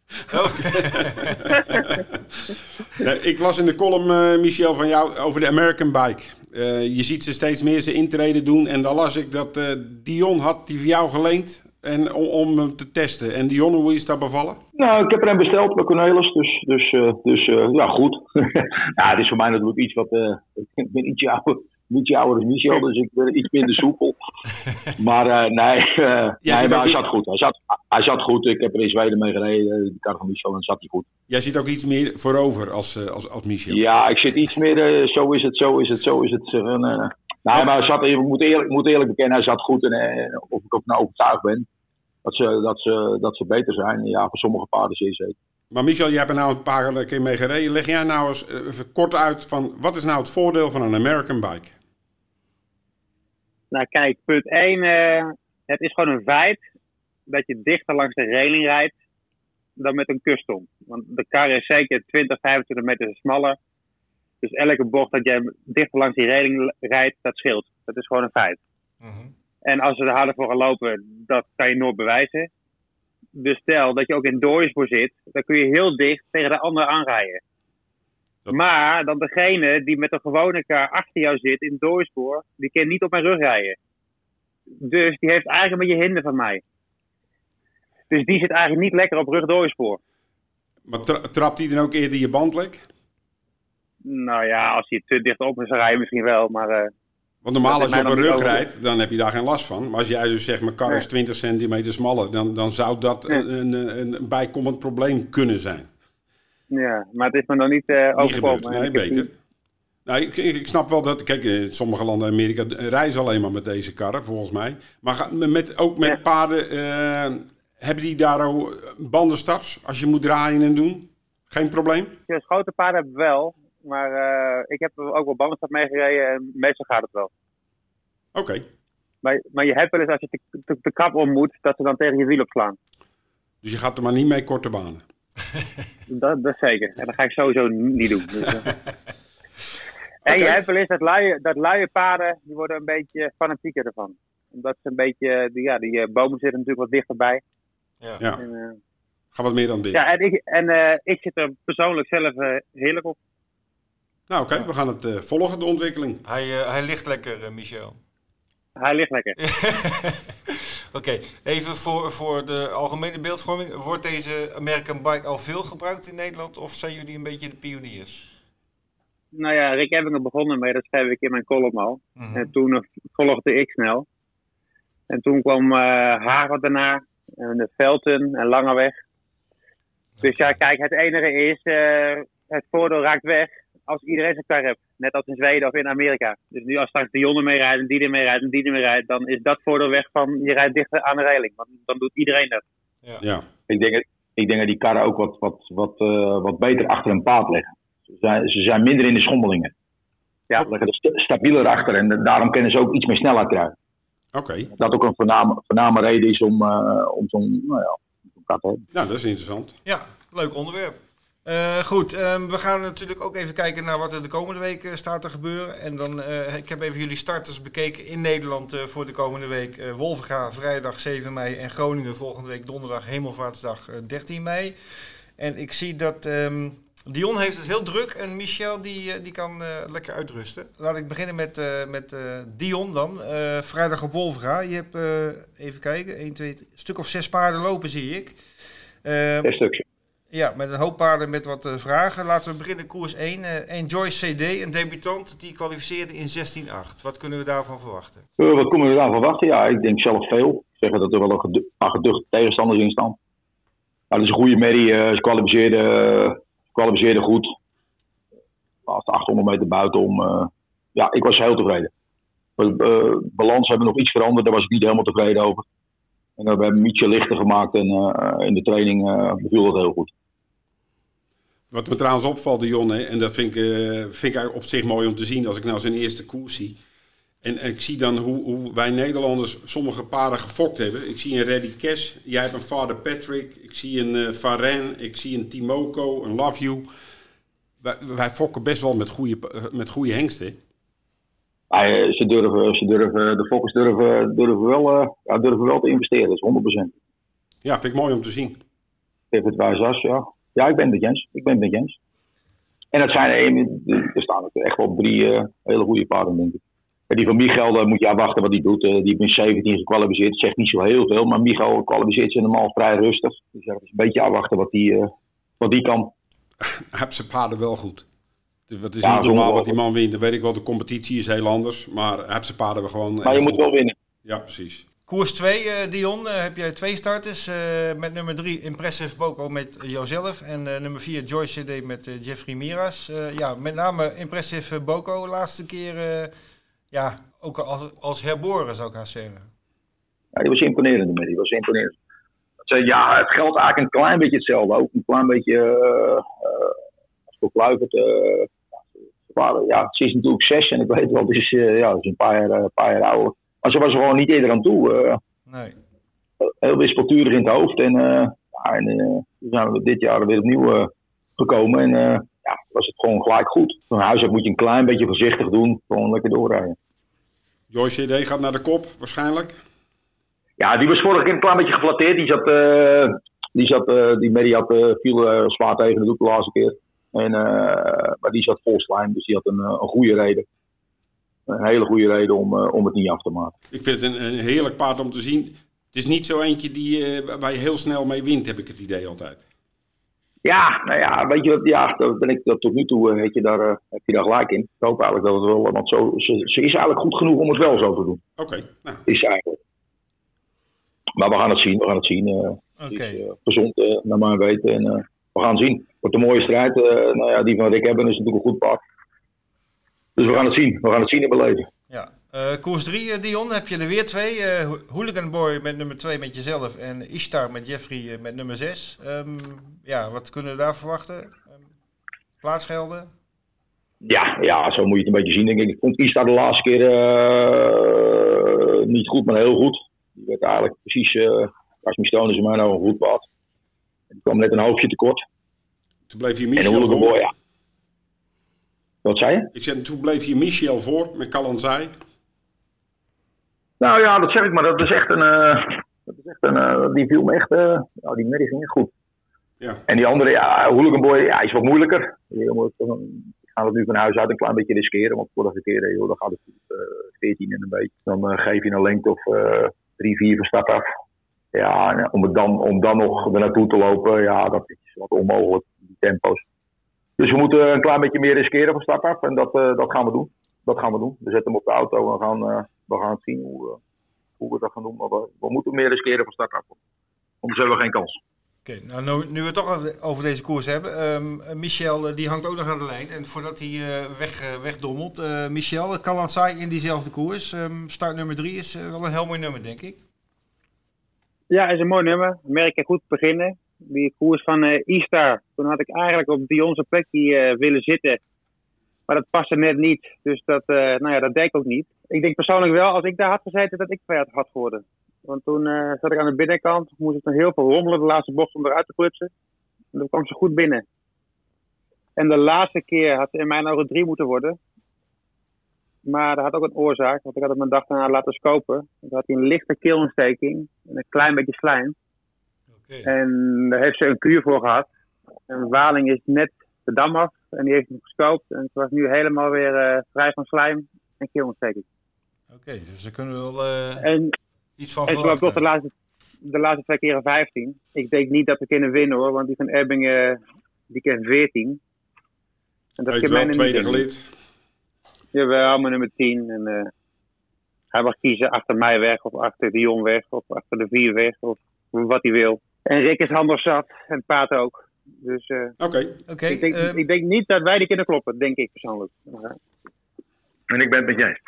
Nee, ik las in de column, eh, Michel, van jou over de American Bike. Eh, je ziet ze steeds meer zijn intreden doen. En dan las ik dat eh, Dion had die voor jou geleend en, om, om hem te testen. En Dion, hoe is dat bevallen? Nou, ik heb er een besteld bij Cornelis, dus, dus, eh, dus eh, ja, goed. [LAUGHS] ja, het is voor mij natuurlijk iets wat, eh, ik ben ietsje ouder, ouder dan Michel, dus ik ben iets minder soepel. [LAUGHS] maar eh, nee, eh, nee zit maar hij zat goed. Hij zat, hij zat goed, ik heb er in Zweden mee gereden, de kar van Michel, en zat hij goed. Jij ziet ook iets meer voorover als, eh, als, als Michel. Ja, ik zit iets meer, zo is het, zo is het, zo is het. nee, maar hij zat, ik moet eerlijk, moet eerlijk bekennen, hij zat goed en of ik ook nou overtuigd ben. Dat ze, dat, ze, dat ze beter zijn. Ja, voor sommige paarden zeer zeker. Maar Michel, jij hebt er nou een paar keer mee gereden. Leg jij nou eens even kort uit van wat is nou het voordeel van een American Bike? Nou kijk, punt 1. het is gewoon een feit dat je dichter langs de reling rijdt dan met een custom. Want de kar is zeker 20, 25 meter smaller. Dus elke bocht dat jij dichter langs die reling rijdt, dat scheelt. Dat is gewoon een feit. Mhm. En als ze er harder voor gaan lopen, dat kan je nooit bewijzen. Dus stel dat je ook in doorspoor zit, dan kun je heel dicht tegen de ander aanrijden. Dat- Maar dan degene die met een gewone kar achter jou zit in doorspoor, die kan niet op mijn rug rijden. Dus die heeft eigenlijk een beetje hinder van mij. Dus die zit eigenlijk niet lekker op rug doorspoor. Maar tra- trapt hij dan ook eerder je bandlek? Nou ja, als hij te dicht op is, dan rij je misschien wel. Maar eh, Want normaal als je op een rug rijdt, dan heb je daar geen last van. Maar als jij dus zegt, mijn kar is Nee. 20 centimeter smaller, dan, dan zou dat een, een, een bijkomend probleem kunnen zijn. Ja, maar het is me nog niet eh Niet overkomen. gebeurd, nee, beter. Nou, ik, ik snap wel dat, kijk, in sommige landen in Amerika reizen ze alleen maar met deze karren, volgens mij. Maar met, ook met Ja. paarden, eh, hebben die daar ook bandenstarts als je moet draaien en doen? Geen probleem? Ja, grote paarden heb ik wel. Maar eh, ik heb ook wel bandenstap mee gereden en meestal gaat het wel. Oké. Maar, maar je hebt wel eens als je de, de, de kap om moet, dat ze dan tegen je wiel opslaan. Dus je gaat er maar niet mee korte banen. [LAUGHS] Dat, dat zeker. En dat ga ik sowieso niet doen. Dus. En je hebt wel eens dat luie, dat luie paarden, die worden een beetje fanatieker ervan. Omdat ze een beetje, die, ja, die eh, bomen zitten natuurlijk wat dichterbij. Ja. Ja, En, eh, ga wat meer aan dit. ja, en, ik, en eh, ik zit er persoonlijk zelf eh, heerlijk op. Nou, oké, we gaan het eh, volgen, de ontwikkeling. Hij, eh, hij ligt lekker, Michel. Hij ligt lekker. [LAUGHS] Oké, even voor, voor de algemene beeldvorming. Wordt deze American Bike al veel gebruikt in Nederland of zijn jullie een beetje de pioniers? Nou ja, Rick Ebbingen begonnen mee, dat schrijf ik in mijn column al. Mhm. En toen eh, volgde ik snel. En toen kwam eh Hagen daarna. en Velten en Langeweg. Dus ja, kijk, het enige is, uh, het voordeel raakt weg als iedereen zijn kar hebt. Net als in Zweden of in Amerika. Dus nu als straks Dionne mee rijdt en die er mee rijdt en die er mee rijdt, dan is dat voordeel weg van je rijdt dichter aan de reiling. Want dan doet iedereen dat. Ja. ja. Ik, denk, ik denk dat die karren ook wat, wat, wat, uh, wat beter achter een paard liggen. Ze zijn, ze zijn minder in de schommelingen. Ja. Ze liggen er stabieler achter en daarom kunnen ze ook iets meer snelheid krijgen. Oké. Dat ook een voorname, voorname reden is om, uh, om zo'n nou ja, zo kat te hebben. Ja, dat is interessant. Ja, leuk onderwerp. Uh, goed, um, we gaan natuurlijk ook even kijken naar wat er de komende week uh, staat te gebeuren. En dan, uh, ik heb even jullie starters bekeken in Nederland voor de komende week. Wolvenga vrijdag 7 mei en Groningen volgende week donderdag Hemelvaartsdag 13 mei. En ik zie dat um, Dion heeft het heel druk en Michel die, die kan lekker uitrusten. Laat ik beginnen met, met Dion dan. vrijdag op Wolvenga. Je hebt, even kijken, 1, 2, 3, een stuk of zes paarden lopen zie ik. Ehm, zes stukjes. Ja, met een hoop paarden met wat uh, vragen. Laten we beginnen koers 1. Uh, eh, Enjoy CD, een debutant die kwalificeerde in 16-8. Wat kunnen we daarvan verwachten? Uh, wat kunnen we daarvan verwachten? Ja, ik denk zelf veel. Zeggen dat er wel een paar geduchte tegenstanders in staan. Dat is een goede merrie. ze kwalificeerde, kwalificeerde goed. Laatste 800 meter buitenom. ja, ik was heel tevreden. balans hebben nog iets veranderd. Daar was ik niet helemaal tevreden over. En we hebben ietsje lichter gemaakt en in de training beviel dat heel goed. Wat me trouwens opvalt, Dion, en dat vind ik, uh, vind ik op zich mooi om te zien als ik nou zijn eerste koers zie. En, ik zie dan hoe, hoe, wij Nederlanders sommige paarden gefokt hebben. Ik zie een Reddy Cash, jij hebt een Vader Patrick, ik zie een uh, ik zie een Timoko, een Love You. Wij, wij fokken best wel met goede, met goede hengsten. Ja, ze durven, ze durven, de fokkers durven, durven, wel, ja, durven wel te investeren, dat is 100%. Ja, vind ik mooi om te zien. Even het wijs ja. Ja, ik ben het Jens. Ik ben het Jens. En dat zijn er staan echt wel drie uh, hele goede paarden, denk ik. En die van Michael, daar moet je afwachten wat hij doet. Uh, die in 17 gekwalificeerd. Dat zegt niet zo heel veel, maar Michael kwalificeert zich normaal vrij rustig. Dus ja, is een beetje afwachten wat die, uh, wat die kan. [LAUGHS] Heb zijn paarden wel goed. Het is ja, niet normaal wat die man wint. Dan weet ik wel, de competitie is heel anders. Maar heb zijn paarden we gewoon. Maar je moet wel winnen. Ja, precies. Koers 2, uh, eh, Dion, uh, heb jij twee starters. Uh, met nummer 3 Impressive Boko met jouzelf. En nummer 4 Joyce CD met Jeffrey Miras. ja, met name Impressive Boko. Laatste keer ja, ook als, als herboren zou ik haar zeggen. Ja, die was imponerend met die was imponerend. Ja, het geldt eigenlijk een klein beetje hetzelfde. Ook een klein beetje als voor Kluivert. Ja, ze is natuurlijk zes en ik weet wel, het is, ja, is een paar jaar, een paar jaar ouder. Maar ze was er gewoon niet eerder aan toe. Eh. nee. Heel wispelturig in het hoofd. En, uh, ja, en uh, zijn we dit jaar weer opnieuw gekomen. En ja, was het gewoon gelijk goed. Van huis uit moet je een klein beetje voorzichtig doen. Gewoon lekker doorrijden. Joyce CD gaat naar de kop, waarschijnlijk? Ja, die was vorige keer een klein beetje geflatteerd. Die zat, die zat, uh, die Mary had, uh, viel uh, zwaar tegen de doek de laatste keer. En, maar die zat vol slijm, dus die had een, een goede reden een hele goede reden om, uh, om het niet af te maken. Ik vind het een, een, heerlijk paard om te zien. Het is niet zo eentje die, uh, waar je heel snel mee wint, heb ik het idee altijd. Ja, nou ja, weet je wat, ja, dat ben ik dat tot nu toe, weet je, daar heb je daar gelijk in. Ik hoop eigenlijk dat het wel, want zo, ze, ze is eigenlijk goed genoeg om het wel zo te doen. Oké, okay, nou. Is eigenlijk. Maar we gaan het zien, we gaan het zien. Uh, okay. gezond, naar mijn weten. En we gaan zien. Wordt een mooie strijd. nou ja, die van Rick hebben is natuurlijk een goed paard. Dus we gaan het zien. We gaan het zien in beleven. Ja. Uh, koers 3, uh, Dion, heb je er weer twee. Hooligan Boy met nummer 2 met jezelf en Ishtar met Jeffrey met nummer 6. Um, ehm, ja, wat kunnen we daar verwachten? Um, plaatsgelden? Ja, ja, zo moet je het een beetje zien, denk ik. Ik vond Ishtar de laatste keer niet goed, maar heel goed. Die werd eigenlijk precies, uh, Stone is in mijn een goed pad. Die kwam net een hoofdje tekort. Toen bleef je Michel voor. Ja. Wat zei je? Ik zei, toen bleef je Michel voor met Kalanzai. Nou ja, dat zeg ik maar. Dat is echt een. Uh, dat is echt een uh, die viel me echt. Uh, nou, die merrie ging echt goed. Ja. En die andere, ja, Hooligan Boy, ja, is wat moeilijker. Je gaan het nu van huis uit een klein beetje riskeren. Want vorige keer, joh, dan gaat het uh, 14 en een beetje. Dan geef je een lengte of 3, 4 van start af. Ja, om, het dan, om dan nog er naartoe te lopen, ja, dat is wat onmogelijk. Tempo's. Dus we moeten een klein beetje meer riskeren van start af. En dat, uh, dat gaan we doen. Dat gaan we doen. We zetten hem op de auto en we gaan, uh, we gaan zien hoe, uh, hoe we dat gaan doen. Maar we, we, moeten meer riskeren van start af. Anders hebben we geen kans. Oké, nou, nu, nu we het toch over- deze koers hebben. ehm, eh, Michel, eh, die hangt ook nog aan de lijn. En voordat hij eh, weg, eh, wegdommelt. eh, Michel, Kalansaai in diezelfde koers. Ehm, start nummer drie is eh, wel een heel mooi nummer, denk ik. Ja, is een mooi nummer. Merk ik goed beginnen. Die koers van eh Istar. Toen had ik eigenlijk op Dion's plekje eh, willen zitten. Maar dat paste net niet. Dus dat, eh, nou ja, dat deed ik ook niet. Ik denk persoonlijk wel, als ik daar had gezeten, dat ik kwijt had geworden. Want toen zat ik aan de binnenkant. Moest ik nog heel veel rommelen de laatste bocht om eruit te klutsen. En toen kwam ze goed binnen. En de laatste keer had ze in mijn ogen drie moeten worden. Maar dat had ook een oorzaak. Want ik had het mijn dag daarna laten scopen. Toen had hij een lichte keelontsteking. En een klein beetje slijm. En daar heeft ze een kuur voor gehad. En Waling is net de dam af. En die heeft hem gescoopt. En ze was nu helemaal weer eh, vrij van slijm en keelontsteking. Oké, dus daar kunnen we wel eh, En, iets van en was toch de verwachten. laatste, de laatste twee keren 15. Ik denk niet dat we kunnen winnen hoor. Want die van Ebbingen, die kent 14. En dat wel bijna tweede gelid. Jawel, maar nummer 10. En, eh, hij mag kiezen achter mij weg, of achter Dion weg, of achter de vier weg, of wat hij wil. En Rick is handig zat, en Paat ook. Dus eh, Oké, Oké, ik, denk, ehm, ik denk niet dat wij die kunnen kloppen, denk ik persoonlijk. En ik ben het met jij.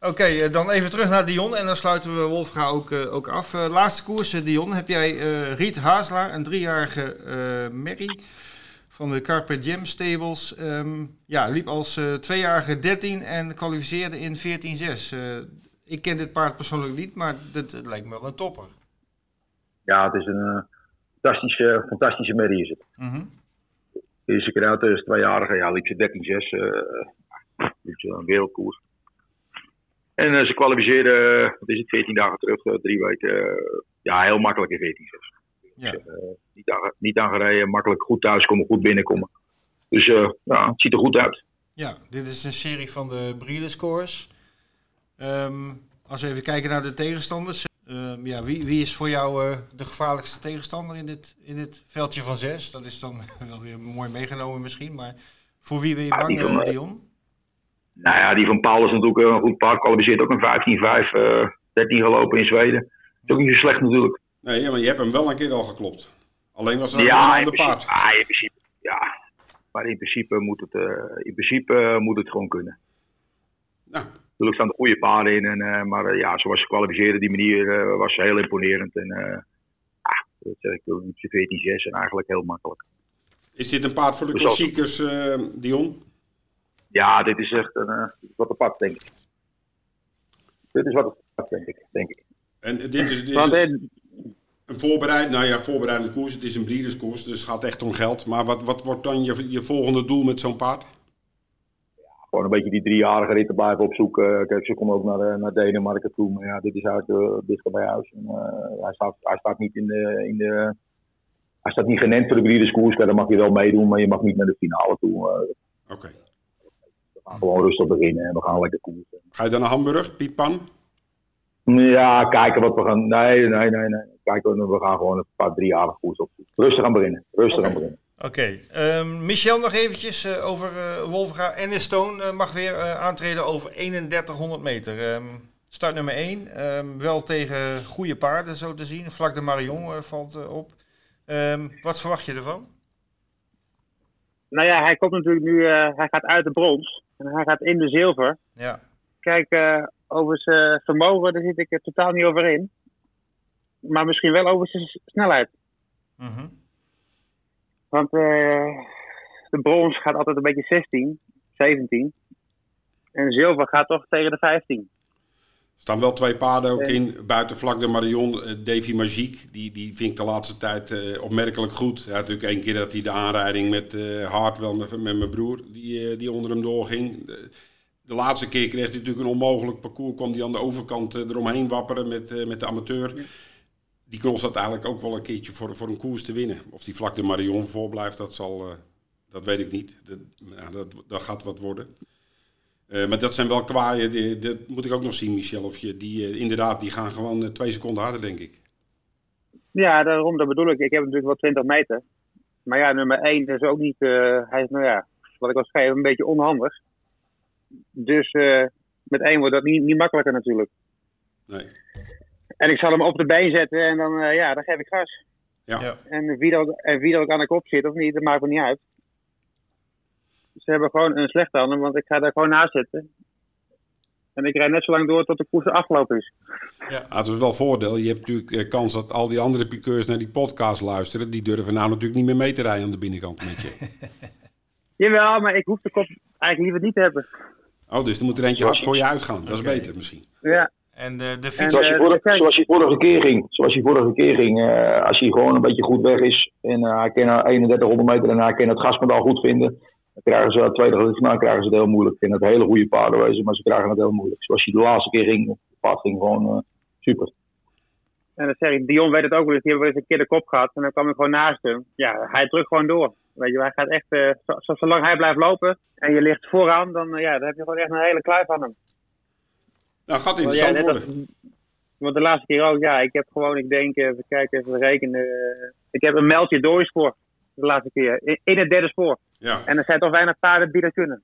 Oké, eh, dan even terug naar Dion en dan sluiten we Wolfga ook, eh, ook af. Eh, laatste koers, eh, Dion, heb jij eh, Riet Hazelaar, een driejarige eh Merrie van de Carpe Diem Stables. Ehm, ja, liep als eh, tweejarige 13 en kwalificeerde in 14-6. Eh, ik ken dit paard persoonlijk niet, maar dit, het lijkt me wel een topper. Ja, het is een eh, fantastische, fantastische merrie is het. Mhm. De eerste keer uit als tweejarige, ja, liep ze 13-6. eh liep ze een wereldkoers. En eh, ze kwalificeerde, eh, wat is het, 14 dagen terug, eh, drie weken. eh, ja, heel makkelijk in 14-6. Ja. Eh, niet, aan, niet aangereden, makkelijk goed thuiskomen, goed binnenkomen. Dus eh, ja, het ziet er goed uit. ja, dit is een serie van de Breeders' Scores. Ehm, als we even kijken naar de tegenstanders. Ehm, ja, wie, wie is voor jou eh, de gevaarlijkste tegenstander in dit, in dit veldje van zes? Dat is dan [LAUGHS] wel weer mooi meegenomen misschien, maar voor wie ben je Ah, bang, die van, eh, eh, Dion? Nou ja, die van Paul is natuurlijk een goed paard. Kwalificeert ook een 15-5, eh 13 gelopen in Zweden. Is ook niet zo slecht natuurlijk. nee, ja, maar je hebt hem wel een keer al geklopt. Alleen was er ja, een Ja, in ander principe, paard. ah, in principe, ja. Maar in principe moet het, eh, in principe, moet het gewoon kunnen. Nou, Natuurlijk staan er goede paarden in. En, eh, maar eh, ja, zoals ze kwalificeerden, die manier eh, was heel imponerend. En ah, dat zeg ik, toen liep ze 14-6 en eigenlijk heel makkelijk. is dit een paard voor de Dus klassiekers, Dion? Ja, dit is echt een, wat apart, denk ik. Dit is wat apart, denk ik. Denk ik. En dit is, dit is want, een voorbereid, nou ja, voorbereidende koers. Het is een breederskoers, dus het gaat echt om geld. Maar wat, wat wordt dan je, je volgende doel met zo'n paard? Gewoon een beetje die driejarige ritten blijven opzoeken. Kijk, ze komen ook naar, eh, naar Denemarken toe. Maar ja, dit is uit uh, dichter bij huis. En, eh, hij, staat, hij staat niet in de. In de hij staat niet genend voor de breederskoers. Kijk, Dan mag je wel meedoen, maar je mag niet naar de finale toe. Eh, Oké. we gaan gewoon rustig beginnen en we gaan lekker koersen. Ga je dan naar Hamburg, Piet Pan? Ja, kijken wat we gaan. Nee, nee, nee. nee. Kijken, we gaan gewoon een paar driejarige koers opzoeken. Rustig aan beginnen. Rustig aan beginnen. Oké, ehm, Michel nog eventjes eh, over eh Wolfga. Ennis Stone eh, mag weer aantreden over 3100 meter. Ehm, start nummer 1, wel tegen goede paarden zo te zien. Vlak de Marion valt op. Ehm, wat verwacht je ervan? nou ja, hij komt natuurlijk nu, hij gaat uit de brons. En hij gaat in de zilver. Ja, Kijk, over zijn vermogen, daar zit ik er totaal niet over in. Maar misschien wel over zijn snelheid. Mhm. Want eh, de brons gaat altijd een beetje 16, 17. En zilver gaat toch tegen de 15. Er staan wel twee paarden ook in. Buiten vlak de Marion, eh, Davy Magique. Die, die vind ik de laatste tijd eh, opmerkelijk goed. Hij had natuurlijk één keer dat hij de aanrijding met eh Hart, wel met, met mijn broer, die, die onder hem doorging. De, de laatste keer kreeg hij natuurlijk een onmogelijk parcours. Kwam hij aan de overkant eromheen wapperen met, met de amateur. Die had eigenlijk ook wel een keertje voor, voor een koers te winnen. Of die vlak de Marion voorblijft, dat, zal, eh, dat weet ik niet. Dat, ja, dat, dat gaat wat worden. Eh, maar dat zijn wel kwaaien, dat moet ik ook nog zien, Michel. Of je die, eh, inderdaad, die gaan gewoon twee seconden harder, denk ik. Ja, daarom, dat bedoel ik. Ik heb natuurlijk wel 20 meter. Maar ja, nummer 1 is ook niet, hij is nou ja, wat ik al schreef, een beetje onhandig. Dus met één wordt dat niet, niet makkelijker natuurlijk. Nee. En ik zal hem op de been zetten en dan, eh, ja, dan geef ik gas. Ja. Ja. En wie, er ook, en wie er ook aan de kop zit of niet, dat maakt me niet uit. Ze hebben gewoon een slechte handen, want ik ga daar gewoon naast zitten. En ik rijd net zo lang door tot de koers afgelopen is. Ah, het is wel een voordeel. Je hebt natuurlijk eh, kans dat al die andere piqueurs naar die podcast luisteren. Die durven nou natuurlijk niet meer mee te rijden aan de binnenkant met je. [LAUGHS] Jawel, maar ik hoef de kop eigenlijk liever niet te hebben. Oh, dus er moet er eentje hard voor je uitgaan. Dat is beter misschien. Ja, En de, de fiets... Zoals je, eh, vorige, kijk. zoals je vorige keer ging. Zoals je vorige keer ging. eh, als hij gewoon een beetje goed weg is. En eh, hij kan na 3100 meter en hij kan het gaspedaal goed vinden. Dan krijgen ze, tweede gewicht nou krijgen ze het heel moeilijk. Ik vind het hele goede paarden wezen, maar ze krijgen het heel moeilijk. Zoals je de laatste keer ging. Het paard ging gewoon eh, super. en dat zeg ik, Dion weet het ook wel eens. Die hebben wel eens een keer de kop gehad en dan kwam ik gewoon naast hem. Ja, hij drukt gewoon door. Weet je, hij gaat echt, eh, zo, zo- zolang hij blijft lopen en je ligt vooraan, dan, eh, ja, dan heb je gewoon echt een hele kluif aan hem. Nou, gaat interessant net worden. als- want de laatste keer ook, ja, ik heb gewoon, ik denk, even kijken, even rekenen. eh, ik heb een meldje doorspoor. De laatste keer. In, in het derde spoor. Ja, En er zijn toch weinig paarden die dat kunnen.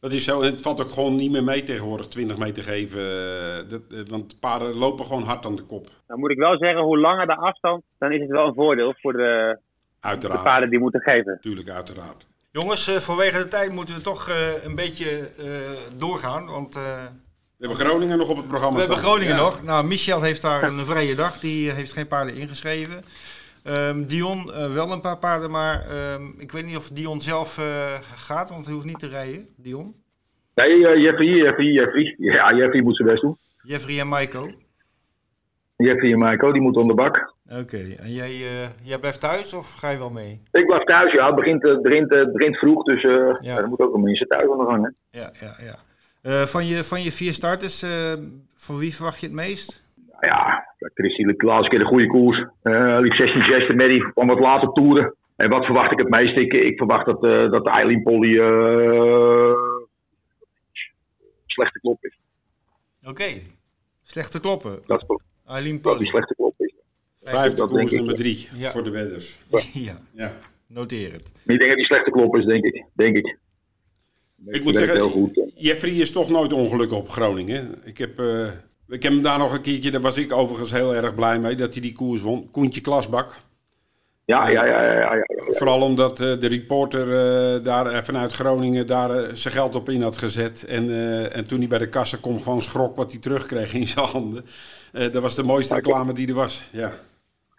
dat is zo. En het valt ook gewoon niet meer mee tegenwoordig 20 meter geven. eh, Dat, eh, want paarden lopen gewoon hard aan de kop. Dan moet ik wel zeggen, hoe langer de afstand, dan is het wel een voordeel voor de, de Uiteraard. paarden die moeten geven. Tuurlijk, uiteraard. Jongens, eh, vanwege de tijd moeten we toch eh, een beetje eh, doorgaan. Want eh, We hebben Groningen nog op het programma we hebben. Groningen Ja. nog. Nou, Michel heeft daar een vrije dag. Die heeft geen paarden ingeschreven. Ehm, Dion eh, wel een paar paarden, maar ehm, ik weet niet of Dion zelf eh, gaat, want hij hoeft niet te rijden. Dion? Nee, eh, Jeffrey, Jeffrey, Jeffrey. Ja, Jeffrey moet zijn best doen. Jeffrey en Maiko. Jeffrey en Maiko, die moeten de bak. Oké, en jij, eh, jij blijft thuis of ga je wel mee? Ik blijf thuis, ja. Het begint, eh, begint, eh, begint vroeg, dus eh Ja. ja. er moet ook een mensen thuis aan de gang. Hè. Ja, ja, ja. Eh, van, je, van je vier starters, eh, van wie verwacht je het meest? Ja, Christy liep de laatste keer de goede koers. Eh liep 16 16 met die kwam wat later toeren. En wat verwacht ik het meest? Ik, ik verwacht dat, eh dat Eileen Polly eh slechte klop is. Oké, slechte kloppen. Dat, is- Eileen Polly. slechte klop is. Vijfde koers nummer drie Ja. voor de wedders. [LAUGHS] ja, Ja. noteer het. Ik denk dat die slechte klop is, denk ik. Denk ik. Ik moet zeggen, heel goed. Jeffrey is toch nooit ongelukkig op Groningen. Ik heb, eh, ik heb hem daar nog een keertje, daar was ik overigens heel erg blij mee, dat hij die koers won. Koentje Klasbak. Ja, ja, ja, ja, ja, ja. Vooral omdat eh, de reporter eh, daar eh, vanuit Groningen daar eh, zijn geld op in had gezet. En, eh, en toen hij bij de kassa kwam, gewoon schrok wat hij terugkreeg in zijn handen. Eh, dat was de mooiste reclame die er was. Ja.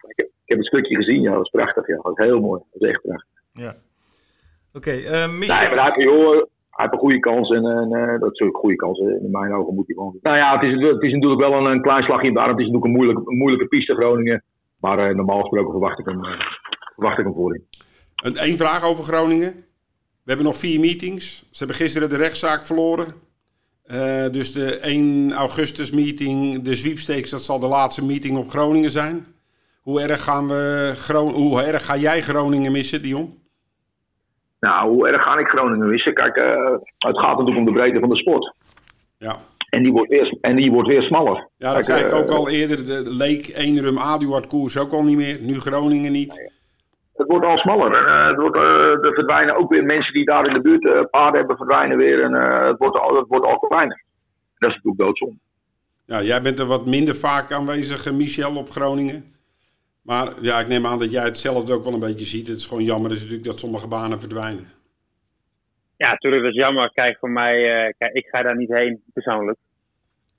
Ik heb, ik heb het stukje gezien, ja. Dat was prachtig, ja. Dat was heel mooi. Dat is echt prachtig. Ja. Oké, eh, Nee, Michel. maar hij, heeft een goede kans en, en eh, dat is ook een goede kans. eh, In mijn ogen moet hij gewoon. Nou ja, het is, het is natuurlijk wel een, een klein slagje in de arm. Het is natuurlijk een moeilijke, een moeilijke piste Groningen. Maar eh, normaal gesproken verwacht ik hem, eh, verwacht ik hem voorin. Een één vraag over Groningen. We hebben nog vier meetings. Ze hebben gisteren de rechtszaak verloren. Eh, dus de 1 augustus meeting, de sweepstakes, dat zal de laatste meeting op Groningen zijn. Hoe erg, gaan we hoe erg ga jij Groningen missen, Dion? Nou, hoe erg ga ik Groningen missen? Kijk, eh, het gaat natuurlijk om de breedte van de sport. Ja, En die wordt weer, en die wordt weer smaller. ja dat Kijk, zei ik eh, ook al eerder. De Leek, Eenrum, Aduard koers ook al niet meer. Nu Groningen niet. Het wordt al smaller. En, eh, het wordt, eh, er verdwijnen ook weer mensen die daar in de buurt paarden hebben, verdwijnen weer. En het, wordt al, het wordt al kleiner. Dat is natuurlijk doodzonde. Ja, jij bent er wat minder vaak aanwezig, Michel, op Groningen. Maar ja, ik neem aan dat jij hetzelfde ook wel een beetje ziet. Het is gewoon jammer is natuurlijk dat sommige banen verdwijnen. Ja, natuurlijk, dat is jammer. Kijk, voor mij, eh, kijk, ik ga daar niet heen persoonlijk.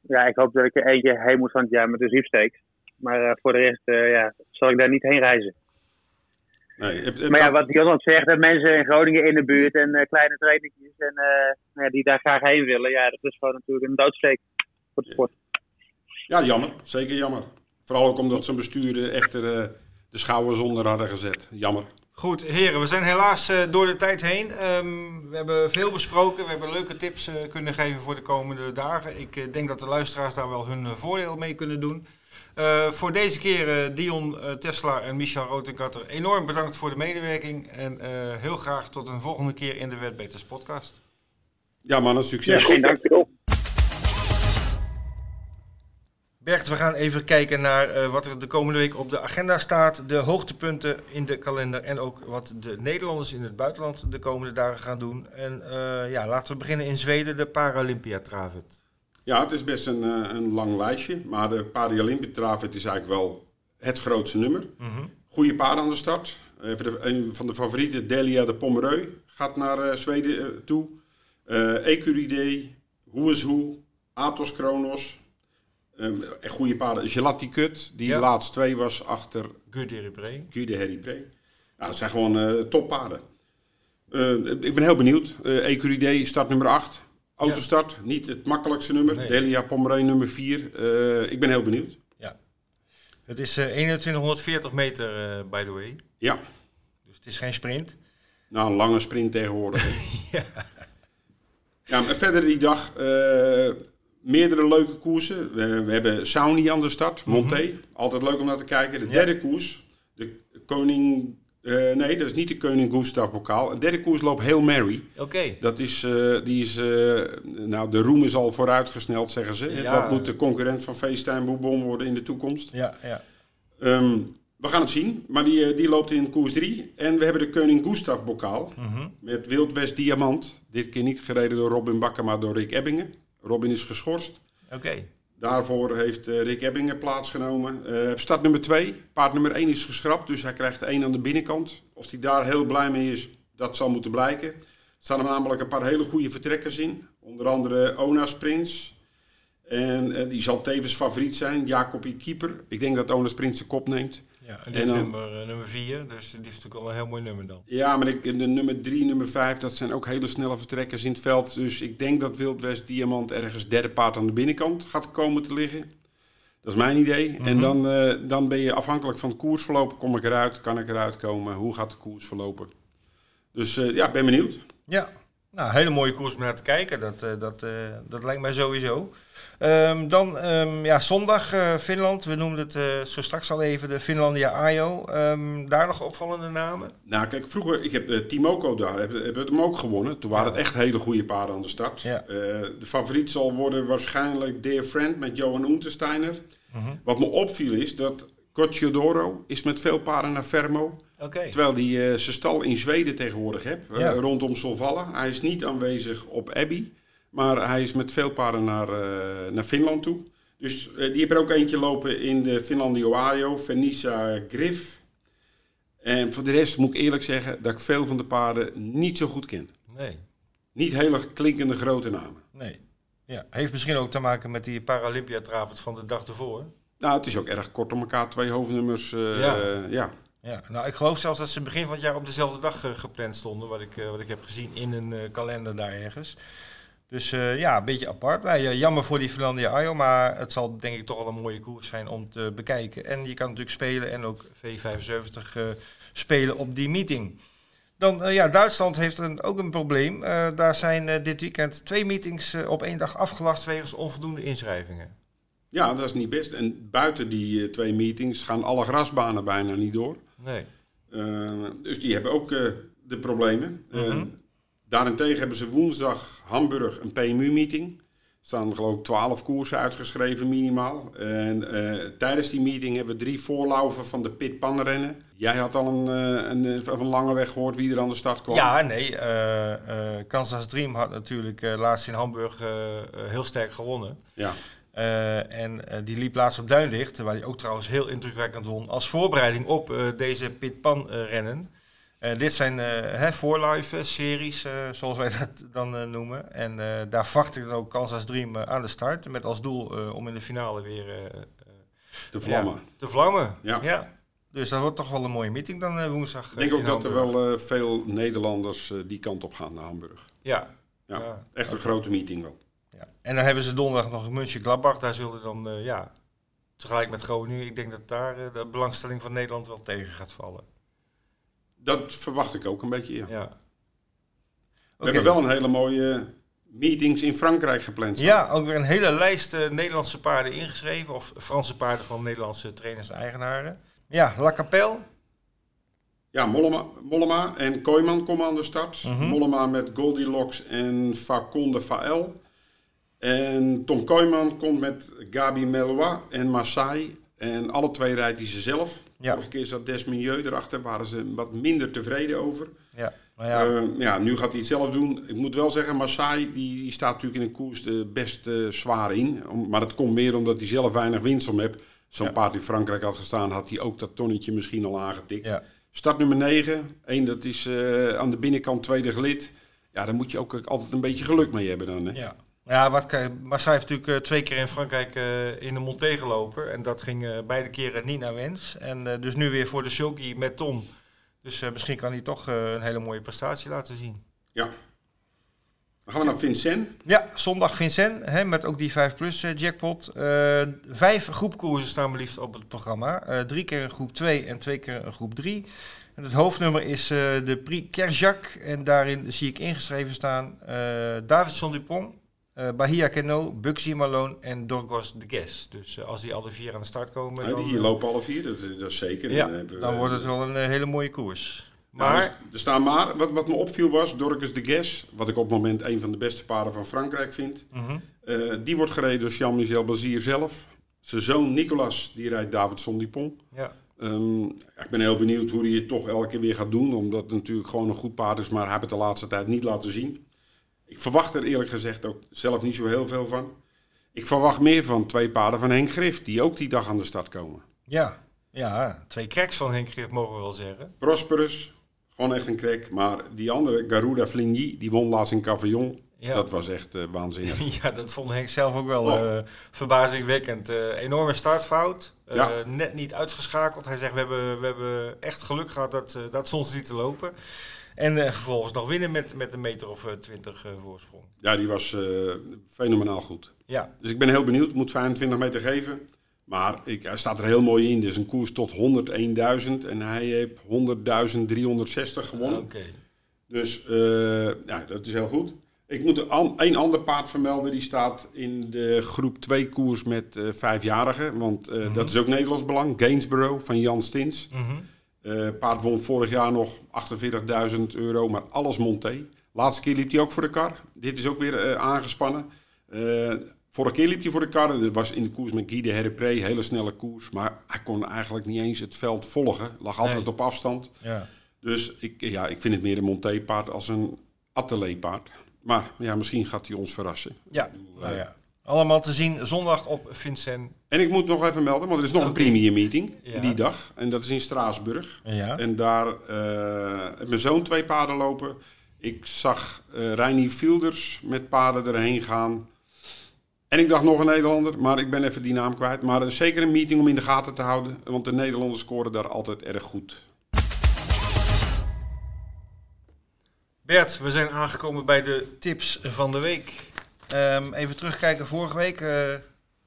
Ja, ik hoop dat ik er eentje heen moet van het jaar met de sweepstakes. Maar eh, voor de rest, eh, ja, zal ik daar niet heen reizen. Nee, heb- heb Maar ja, wat Jan zegt, dat mensen in Groningen in de buurt en kleine trainertjes en ja, die daar graag heen willen, ja, dat is gewoon natuurlijk een doodsteek voor de sport. Ja, jammer. Zeker jammer. Vooral ook omdat zijn besturen echter eh, de schouwers onder hadden gezet. Jammer. Goed, heren, we zijn helaas eh, door de tijd heen. Ehm, we hebben veel besproken. We hebben leuke tips eh, kunnen geven voor de komende dagen. Ik eh, denk dat de luisteraars daar wel hun voordeel mee kunnen doen. Eh, voor deze keer Dion Tesla en Michel Rotenkatter enorm bedankt voor de medewerking. En eh, heel graag tot een volgende keer in de Wetbeters podcast. Ja, mannen, Ja, succes. geen dank Bert, we gaan even kijken naar eh, wat er de komende week op de agenda staat. De hoogtepunten in de kalender en ook wat de Nederlanders in het buitenland de komende dagen gaan doen. En eh, ja, laten we beginnen in Zweden, de Paralympiatravet. Ja, het is best een, eh, een lang lijstje. Maar de Paralympiatraaf, het is eigenlijk wel het grootste nummer. Mhm. Goede paarden aan de start. Een van de favorieten, Delia de Pomereu, gaat naar Zweden toe. Ecuride, Hoe is Hoe, Athos Kronos. Ehm, en goede paarden, Gelati Kut, die Ja. de laatste twee was achter Gude Ripré. Guy de Harry Pre. Nou, dat zijn gewoon eh toppaarden. Eh, ik ben heel benieuwd. Eh Ecuride start nummer 8. Autostart, niet het makkelijkste nummer. Nee. Delia Pomereu nummer 4. Eh, ik ben heel benieuwd. Ja. Het is eh 2140 meter, eh, by the way. Ja, Dus het is geen sprint. nou een lange sprint tegenwoordig. [LAUGHS] ja. maar verder die dag eh, meerdere leuke koersen. We, we hebben Sauni aan de start, Monté. Altijd leuk om naar te kijken. De Ja. derde koers, de koning... eh, nee, dat is niet de koning Gustav bokaal. De derde koers loopt Hail Mary. Oké. Dat is, eh, die is, eh, nou de roem is al vooruitgesneld, zeggen ze. Ja. Dat moet de concurrent van FaceTime Bourbon worden in de toekomst. Ja, ja. Ehm, we gaan het zien, maar die, die loopt in koers 3. En we hebben de Koning Gustav bokaal Mhm. met Wild West Diamant. Dit keer niet gereden door Robin Bakker, maar door Rick Ebbingen. Robin is geschorst. Oké. Daarvoor heeft eh, Rick Ebbingen plaatsgenomen. Eh start nummer 2. Paard nummer 1 is geschrapt, dus hij krijgt 1 aan de binnenkant. Of hij daar heel blij mee is, dat zal moeten blijken. Er staan er namelijk een paar hele goede vertrekkers in. Onder andere Ona's Prins. En eh, die zal tevens favoriet zijn. Jacobie Keeper. Ik denk dat Ona's Prins de kop neemt. Ja, en dit En is nummer, eh, nummer 4, dus die heeft natuurlijk al een heel mooi nummer dan. Ja, maar ik, de nummer 3, nummer 5, dat zijn ook hele snelle vertrekkers in het veld. Dus ik denk dat Wild West Diamant ergens derde paard aan de binnenkant gaat komen te liggen. Dat is mijn idee. En dan, eh, dan ben je afhankelijk van het koersverloop. Kom ik eruit? Kan ik eruit komen? Hoe gaat de koers verlopen? Dus eh, ja, ben benieuwd. Ja, nou, hele mooie koers om naar te kijken. Dat, eh, dat, eh, dat lijkt mij sowieso. Ehm, dan ehm, ja, zondag eh, Finland. We noemden het zo straks al even de Finlandia Ajo. Ehm, daar nog opvallende namen? Nou, kijk, vroeger, ik heb uh, Timoko daar, hebben heb hem ook gewonnen. Toen waren het echt hele goede paarden aan de start. Ja. De favoriet zal worden waarschijnlijk Dear Friend met Johan Untersteiner. Wat me opviel is dat Cocciodoro is met veel paarden naar Fermo. Terwijl hij eh, zijn stal in Zweden tegenwoordig heeft, eh, rondom Solvalla. Hij is niet aanwezig op Abbey, maar hij is met veel paarden naar, eh, naar Finland toe. Dus die heeft er ook eentje lopen in de Finlandio Ajo, Venisa Griff. En voor de rest moet ik eerlijk zeggen dat ik veel van de paarden niet zo goed ken. Nee, Niet hele klinkende grote namen. nee. Ja, heeft misschien ook te maken met die Paralympiatravond van de dag ervoor. Nou, het is ook erg kort om elkaar, twee hoofdnummers. eh, Ja. ja. Ja, nou ik geloof zelfs dat ze begin van het jaar op dezelfde dag eh, gepland stonden, wat ik, eh, wat ik heb gezien in een kalender daar ergens. Dus ja, een beetje apart. Nou, ja, jammer voor die Finlandia Ajo, maar het zal denk ik toch wel een mooie koers zijn om te bekijken. En je kan natuurlijk spelen en ook V75 eh, spelen op die meeting. Dan, ja, Duitsland heeft een, ook een probleem. Daar zijn dit weekend twee meetings op één dag afgelast wegens onvoldoende inschrijvingen. Ja, dat is niet best. En buiten die eh, twee meetings gaan alle grasbanen bijna niet door. Nee. Uh, dus die hebben ook uh, de problemen. Mhm. Daarentegen hebben ze woensdag Hamburg een PMU-meeting. Er staan geloof ik 12 koersen uitgeschreven minimaal. En uh, tijdens die meeting hebben we drie voorlaufen van de Pit Pan rennen. Jij had al een, een, een, een lange weg gehoord wie er aan de start kwam. Ja, nee. Uh, Kansas Dream had natuurlijk laatst in Hamburg heel sterk gewonnen. Ja. Uh, en uh, die liep laatst op Duinlicht, waar hij ook trouwens heel indrukwekkend won, als voorbereiding op uh, deze Pitpan rennen. dit zijn voorlive series, zoals wij [LAUGHS] dat dan noemen. En daar verwacht ik dan ook Kansas Dream aan de start, met als doel om in de finale weer te vlammen. Ja, te vlammen, ja. ja. Dus dat wordt toch wel een mooie meeting dan woensdag. Ik denk ook dat er wel veel Nederlanders die kant op gaan naar Hamburg. Ja. Ja, ja. echt een grote meeting wel. En dan hebben ze donderdag nog München Gladbach. Daar zullen dan, uh, ja, tegelijk met Groningen. Ik denk dat daar uh, de belangstelling van Nederland wel tegen gaat vallen. Dat verwacht ik ook een beetje, ja. ja. We okay. hebben wel een hele mooie meetings in Frankrijk gepland. Staan. Ja, ook weer een hele lijst uh, Nederlandse paarden ingeschreven. Of Franse paarden van Nederlandse trainers en eigenaren. Ja, La Capelle. Ja, Mollema, Mollema en Kooiman komen aan de start. Mm -hmm. Mollema met Goldilocks en Faconde Fael. En Tom Kooiman komt met Gabi Melois en Maasai. En alle twee rijdt hij ze zelf. Ja. Vorige keer zat Desmilieu erachter, waren ze wat minder tevreden over. Ja. Nou ja, nu gaat hij het zelf doen. Ik moet wel zeggen, Maasai die, die staat natuurlijk in een koers eh, best eh, zwaar in. Om- Maar dat komt meer omdat hij zelf weinig winst om heeft. Zo'n Ja. paard in Frankrijk had gestaan, had hij ook dat tonnetje misschien al aangetikt. ja. Start nummer 9. Eén, dat is eh, aan de binnenkant tweede gelid. Ja, daar moet je ook altijd een beetje geluk mee hebben dan. Hè? Ja. Ja, wat Marseille heeft natuurlijk eh, twee keer in Frankrijk eh, in de Monté gelopen. En dat ging eh, beide keren niet naar wens. En dus nu weer voor de sulky met Tom. Dus misschien kan hij toch een hele mooie prestatie laten zien. Ja. Dan gaan we naar Vincent. Ja, zondag Vincent, hè, met ook die 5 plus eh, jackpot. Vijf groepkoersen staan liefst op het programma. Drie keer een groep 2 en twee keer een groep 3. En het hoofdnummer is de Prix Kerjak. En daarin zie ik ingeschreven staan Davidson Dupont, eh Bahia Cano, Bugsy Malone en Dorgos de Guess. Dus eh, als die alle vier aan de start komen, Nou, dan, die lopen alle vier, dat, dat is zeker. ja, we- dan wordt het wel een eh, hele mooie koers. Nou, Maar, dus er staan maar, wat, wat me opviel was, Dorcas de Guess, wat ik op het moment een van de beste paarden van Frankrijk vind. Mhm. Eh, die wordt gereden door Jean-Michel Bazier zelf. Zijn zoon Nicolas, die rijdt Davidson Dupont. ja. Ja, ik ben heel benieuwd hoe hij het toch elke keer weer gaat doen. Omdat het natuurlijk gewoon een goed paard is, maar hij heeft het de laatste tijd niet laten zien. Ik verwacht er eerlijk gezegd ook zelf niet zo heel veel van. Ik verwacht meer van twee paarden van Henk Grif, die ook die dag aan de start komen. Ja. ja, twee cracks van Henk Grif mogen we wel zeggen. Prosperus, gewoon echt een krek. Maar die andere, Garuda Fligny, die won laatst in Cavaillon. Ja. Dat was echt eh, waanzinnig. [LAUGHS] Ja, dat vond Henk zelf ook wel Oh. eh, verbazingwekkend. Eh, enorme startfout. Ja. Net niet uitgeschakeld. Hij zegt, we hebben, we hebben echt geluk gehad dat, dat soms niet te lopen. En eh, vervolgens nog winnen met, met een meter of eh, twintig voorsprong. Ja, die was eh, fenomenaal goed. Ja, Dus ik ben heel benieuwd. Moet 25 meter geven. Maar ik, hij staat er heel mooi in. Is een koers tot 101.000. En hij heeft 100.360 gewonnen. oké. Dus eh, ja, dat is heel goed. Ik moet een ander paard vermelden. Die staat in de groep 2 koers met eh vijfjarigen. Want eh, dat is ook Nederlands belang. Gainsborough van Jan Stins. Mhm. Eh paard won vorig jaar nog 48.000 euro, maar alles monté. Laatste keer liep hij ook voor de kar. Dit is ook weer eh, aangespannen. Eh, vorige keer liep hij voor de kar. Dat was in de koers met Guy de Herpré. Hele snelle koers. Maar hij kon eigenlijk niet eens het veld volgen. Lag altijd Nee. op afstand. Ja. Dus ik, ja, ik vind het meer een monté-paard als een atelier-paard. Maar ja, misschien gaat hij ons verrassen. Ja, nou ja. Allemaal te zien zondag op Vincent. En ik moet nog even melden, want er is nog een Oké. premium meeting Ja. die dag. En dat is in Straatsburg. Ja. En daar eh heeft mijn zoon twee paarden lopen. Ik zag eh Reinier Fielders met paarden erheen gaan. En ik dacht nog een Nederlander, maar ik ben even die naam kwijt. Maar is zeker een meeting om in de gaten te houden. Want de Nederlanders scoren daar altijd erg goed. Bert, we zijn aangekomen bij de tips van de week. Ehm, even terugkijken, vorige week, eh,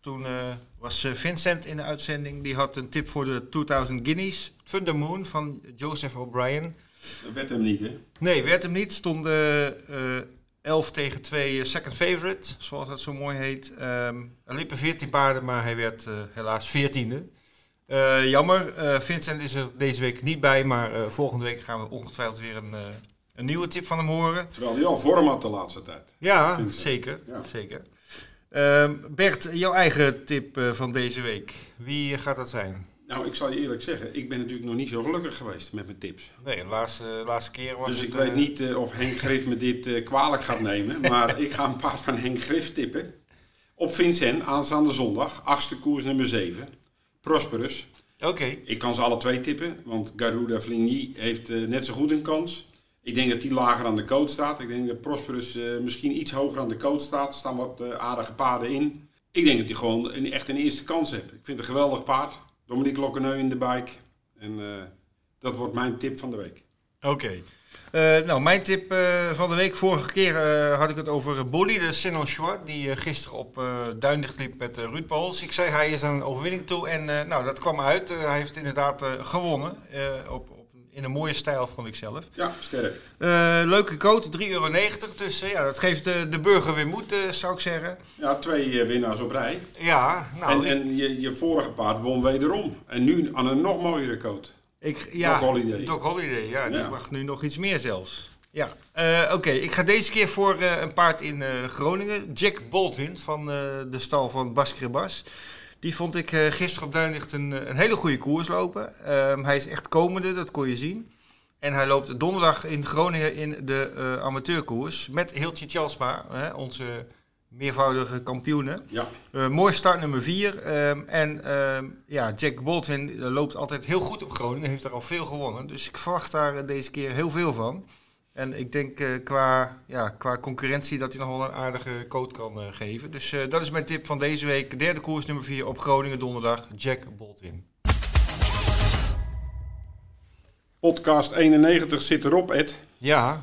toen eh, was eh, Vincent in de uitzending. Die had een tip voor de 2000 Guineas. Thunder Moon van Joseph O'Brien. Dat werd hem niet, hè? Nee, werd hem niet. Stond eh, 11 tegen 2 second favorite, zoals dat zo mooi heet. Ehm, er liepen 14 paarden, maar hij werd helaas 14e. Eh, jammer, Vincent is er deze week niet bij, maar volgende week gaan we ongetwijfeld weer een, een nieuwe tip van hem horen. Terwijl hij al vorm had de laatste tijd. Ja, zeker. Ja. zeker. Ehm, Bert, jouw eigen tip eh, van deze week. Wie gaat dat zijn? Nou, ik zal je eerlijk zeggen, ik ben natuurlijk nog niet zo gelukkig geweest met mijn tips. Nee, de laatste, laatste keer was Dus het... ik weet eh, niet eh, of Henk Grif me dit eh, kwalijk gaat nemen. Maar ik ga een paard van Henk Grif tippen. Op Vincent, aanstaande zondag. Achtste koers nummer 7. Prosperus. Oké, Ik kan ze alle twee tippen. Want Garuda Fligny heeft eh, net zo goed een kans. Ik denk dat die lager aan de coach staat. Ik denk dat Prosperus eh, misschien iets hoger aan de coach staat. Er staan wat eh, aardige paarden in. Ik denk dat hij gewoon een, echt een eerste kans heeft. Ik vind het een geweldig paard. Dominique Lokkeneu in de bike. En eh, dat wordt mijn tip van de week. oké. Nou, mijn tip van de week. Vorige keer had ik het over Bolly, de Sinon Chouard, die gisteren op Duindicht liep met Ruud Pools. Ik zei, hij is aan een overwinning toe en nou, dat kwam uit. Hij heeft inderdaad gewonnen, op, in een mooie stijl vond ik zelf. Ja, sterk. Eh, leuke coat, 3,90 euro. Dus ja, dat geeft de, de burger weer moed, eh, zou ik zeggen. Ja, twee eh, winnaars op rij. Ja, nou, en en je, je vorige paard won wederom. En nu aan een nog mooiere coat. Ik, ja, Doc Holliday. Doc Holliday, ja, die mag nu nog iets meer zelfs. Ja, oké. Ik ga deze keer voor een paard in Groningen. Jack Baldwin van de stal van Bas Kribas. Die vond ik eh, gisteren op Duinlicht een, eh, een hele goede koers lopen. Ehm, hij is echt komende, dat kon je zien. En hij loopt donderdag in Groningen in de uh, amateurkoers met Hiltje Tjalsma, hè, onze meervoudige kampioenen. Ja. Uh, mooi start nummer 4. Ehm, en ehm, ja, Jack Baldwin loopt altijd heel goed op Groningen, heeft er al veel gewonnen. Dus ik verwacht daar deze keer heel veel van. En ik denk uh, qua, ja, qua concurrentie dat hij nog wel een aardige code kan uh, geven. Dus uh, dat is mijn tip van deze week. Derde koers nummer 4 op Groningen donderdag. Jack Boltin. Podcast 91 zit erop, Ed. Ja,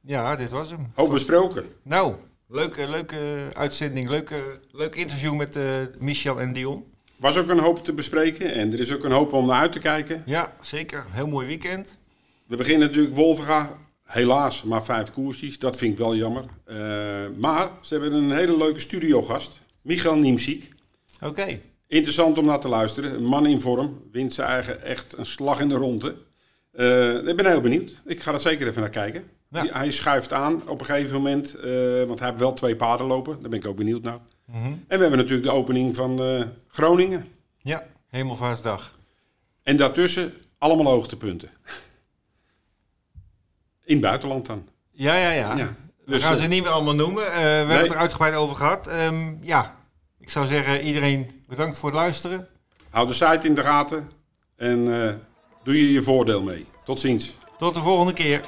ja dit was hem. Hoop besproken. Nou, leuke, leuke uitzending. Leuke, leuk interview met Michel en Dion. Was ook een hoop te bespreken en er is ook een hoop om naar uit te kijken. Ja, zeker. Heel mooi weekend. We beginnen natuurlijk Wolvenga Helaas maar vijf koersjes, dat vind ik wel jammer. Uh, maar ze hebben een hele leuke studiogast, Michael Niemziek. Oké. Okay. Interessant om naar te luisteren. Een man in vorm, wint zijn eigen echt een slag in de ronde. Uh, ik ben heel benieuwd. Ik ga er zeker even naar kijken. Ja. Hij schuift aan op een gegeven moment, uh, want hij heeft wel twee paarden lopen. Daar ben ik ook benieuwd naar. Mm -hmm. En we hebben natuurlijk de opening van Groningen. Ja, Hemelvaartsdag. En daartussen allemaal hoogtepunten. [LAUGHS] In het buitenland dan. Ja, ja, ja. ja. We dus, gaan ze niet meer allemaal noemen. Uh, we nee. hebben het er uitgebreid over gehad. Um, ja, ik zou zeggen, iedereen bedankt voor het luisteren. Hou de site in de gaten en uh, doe je je voordeel mee. Tot ziens. Tot de volgende keer.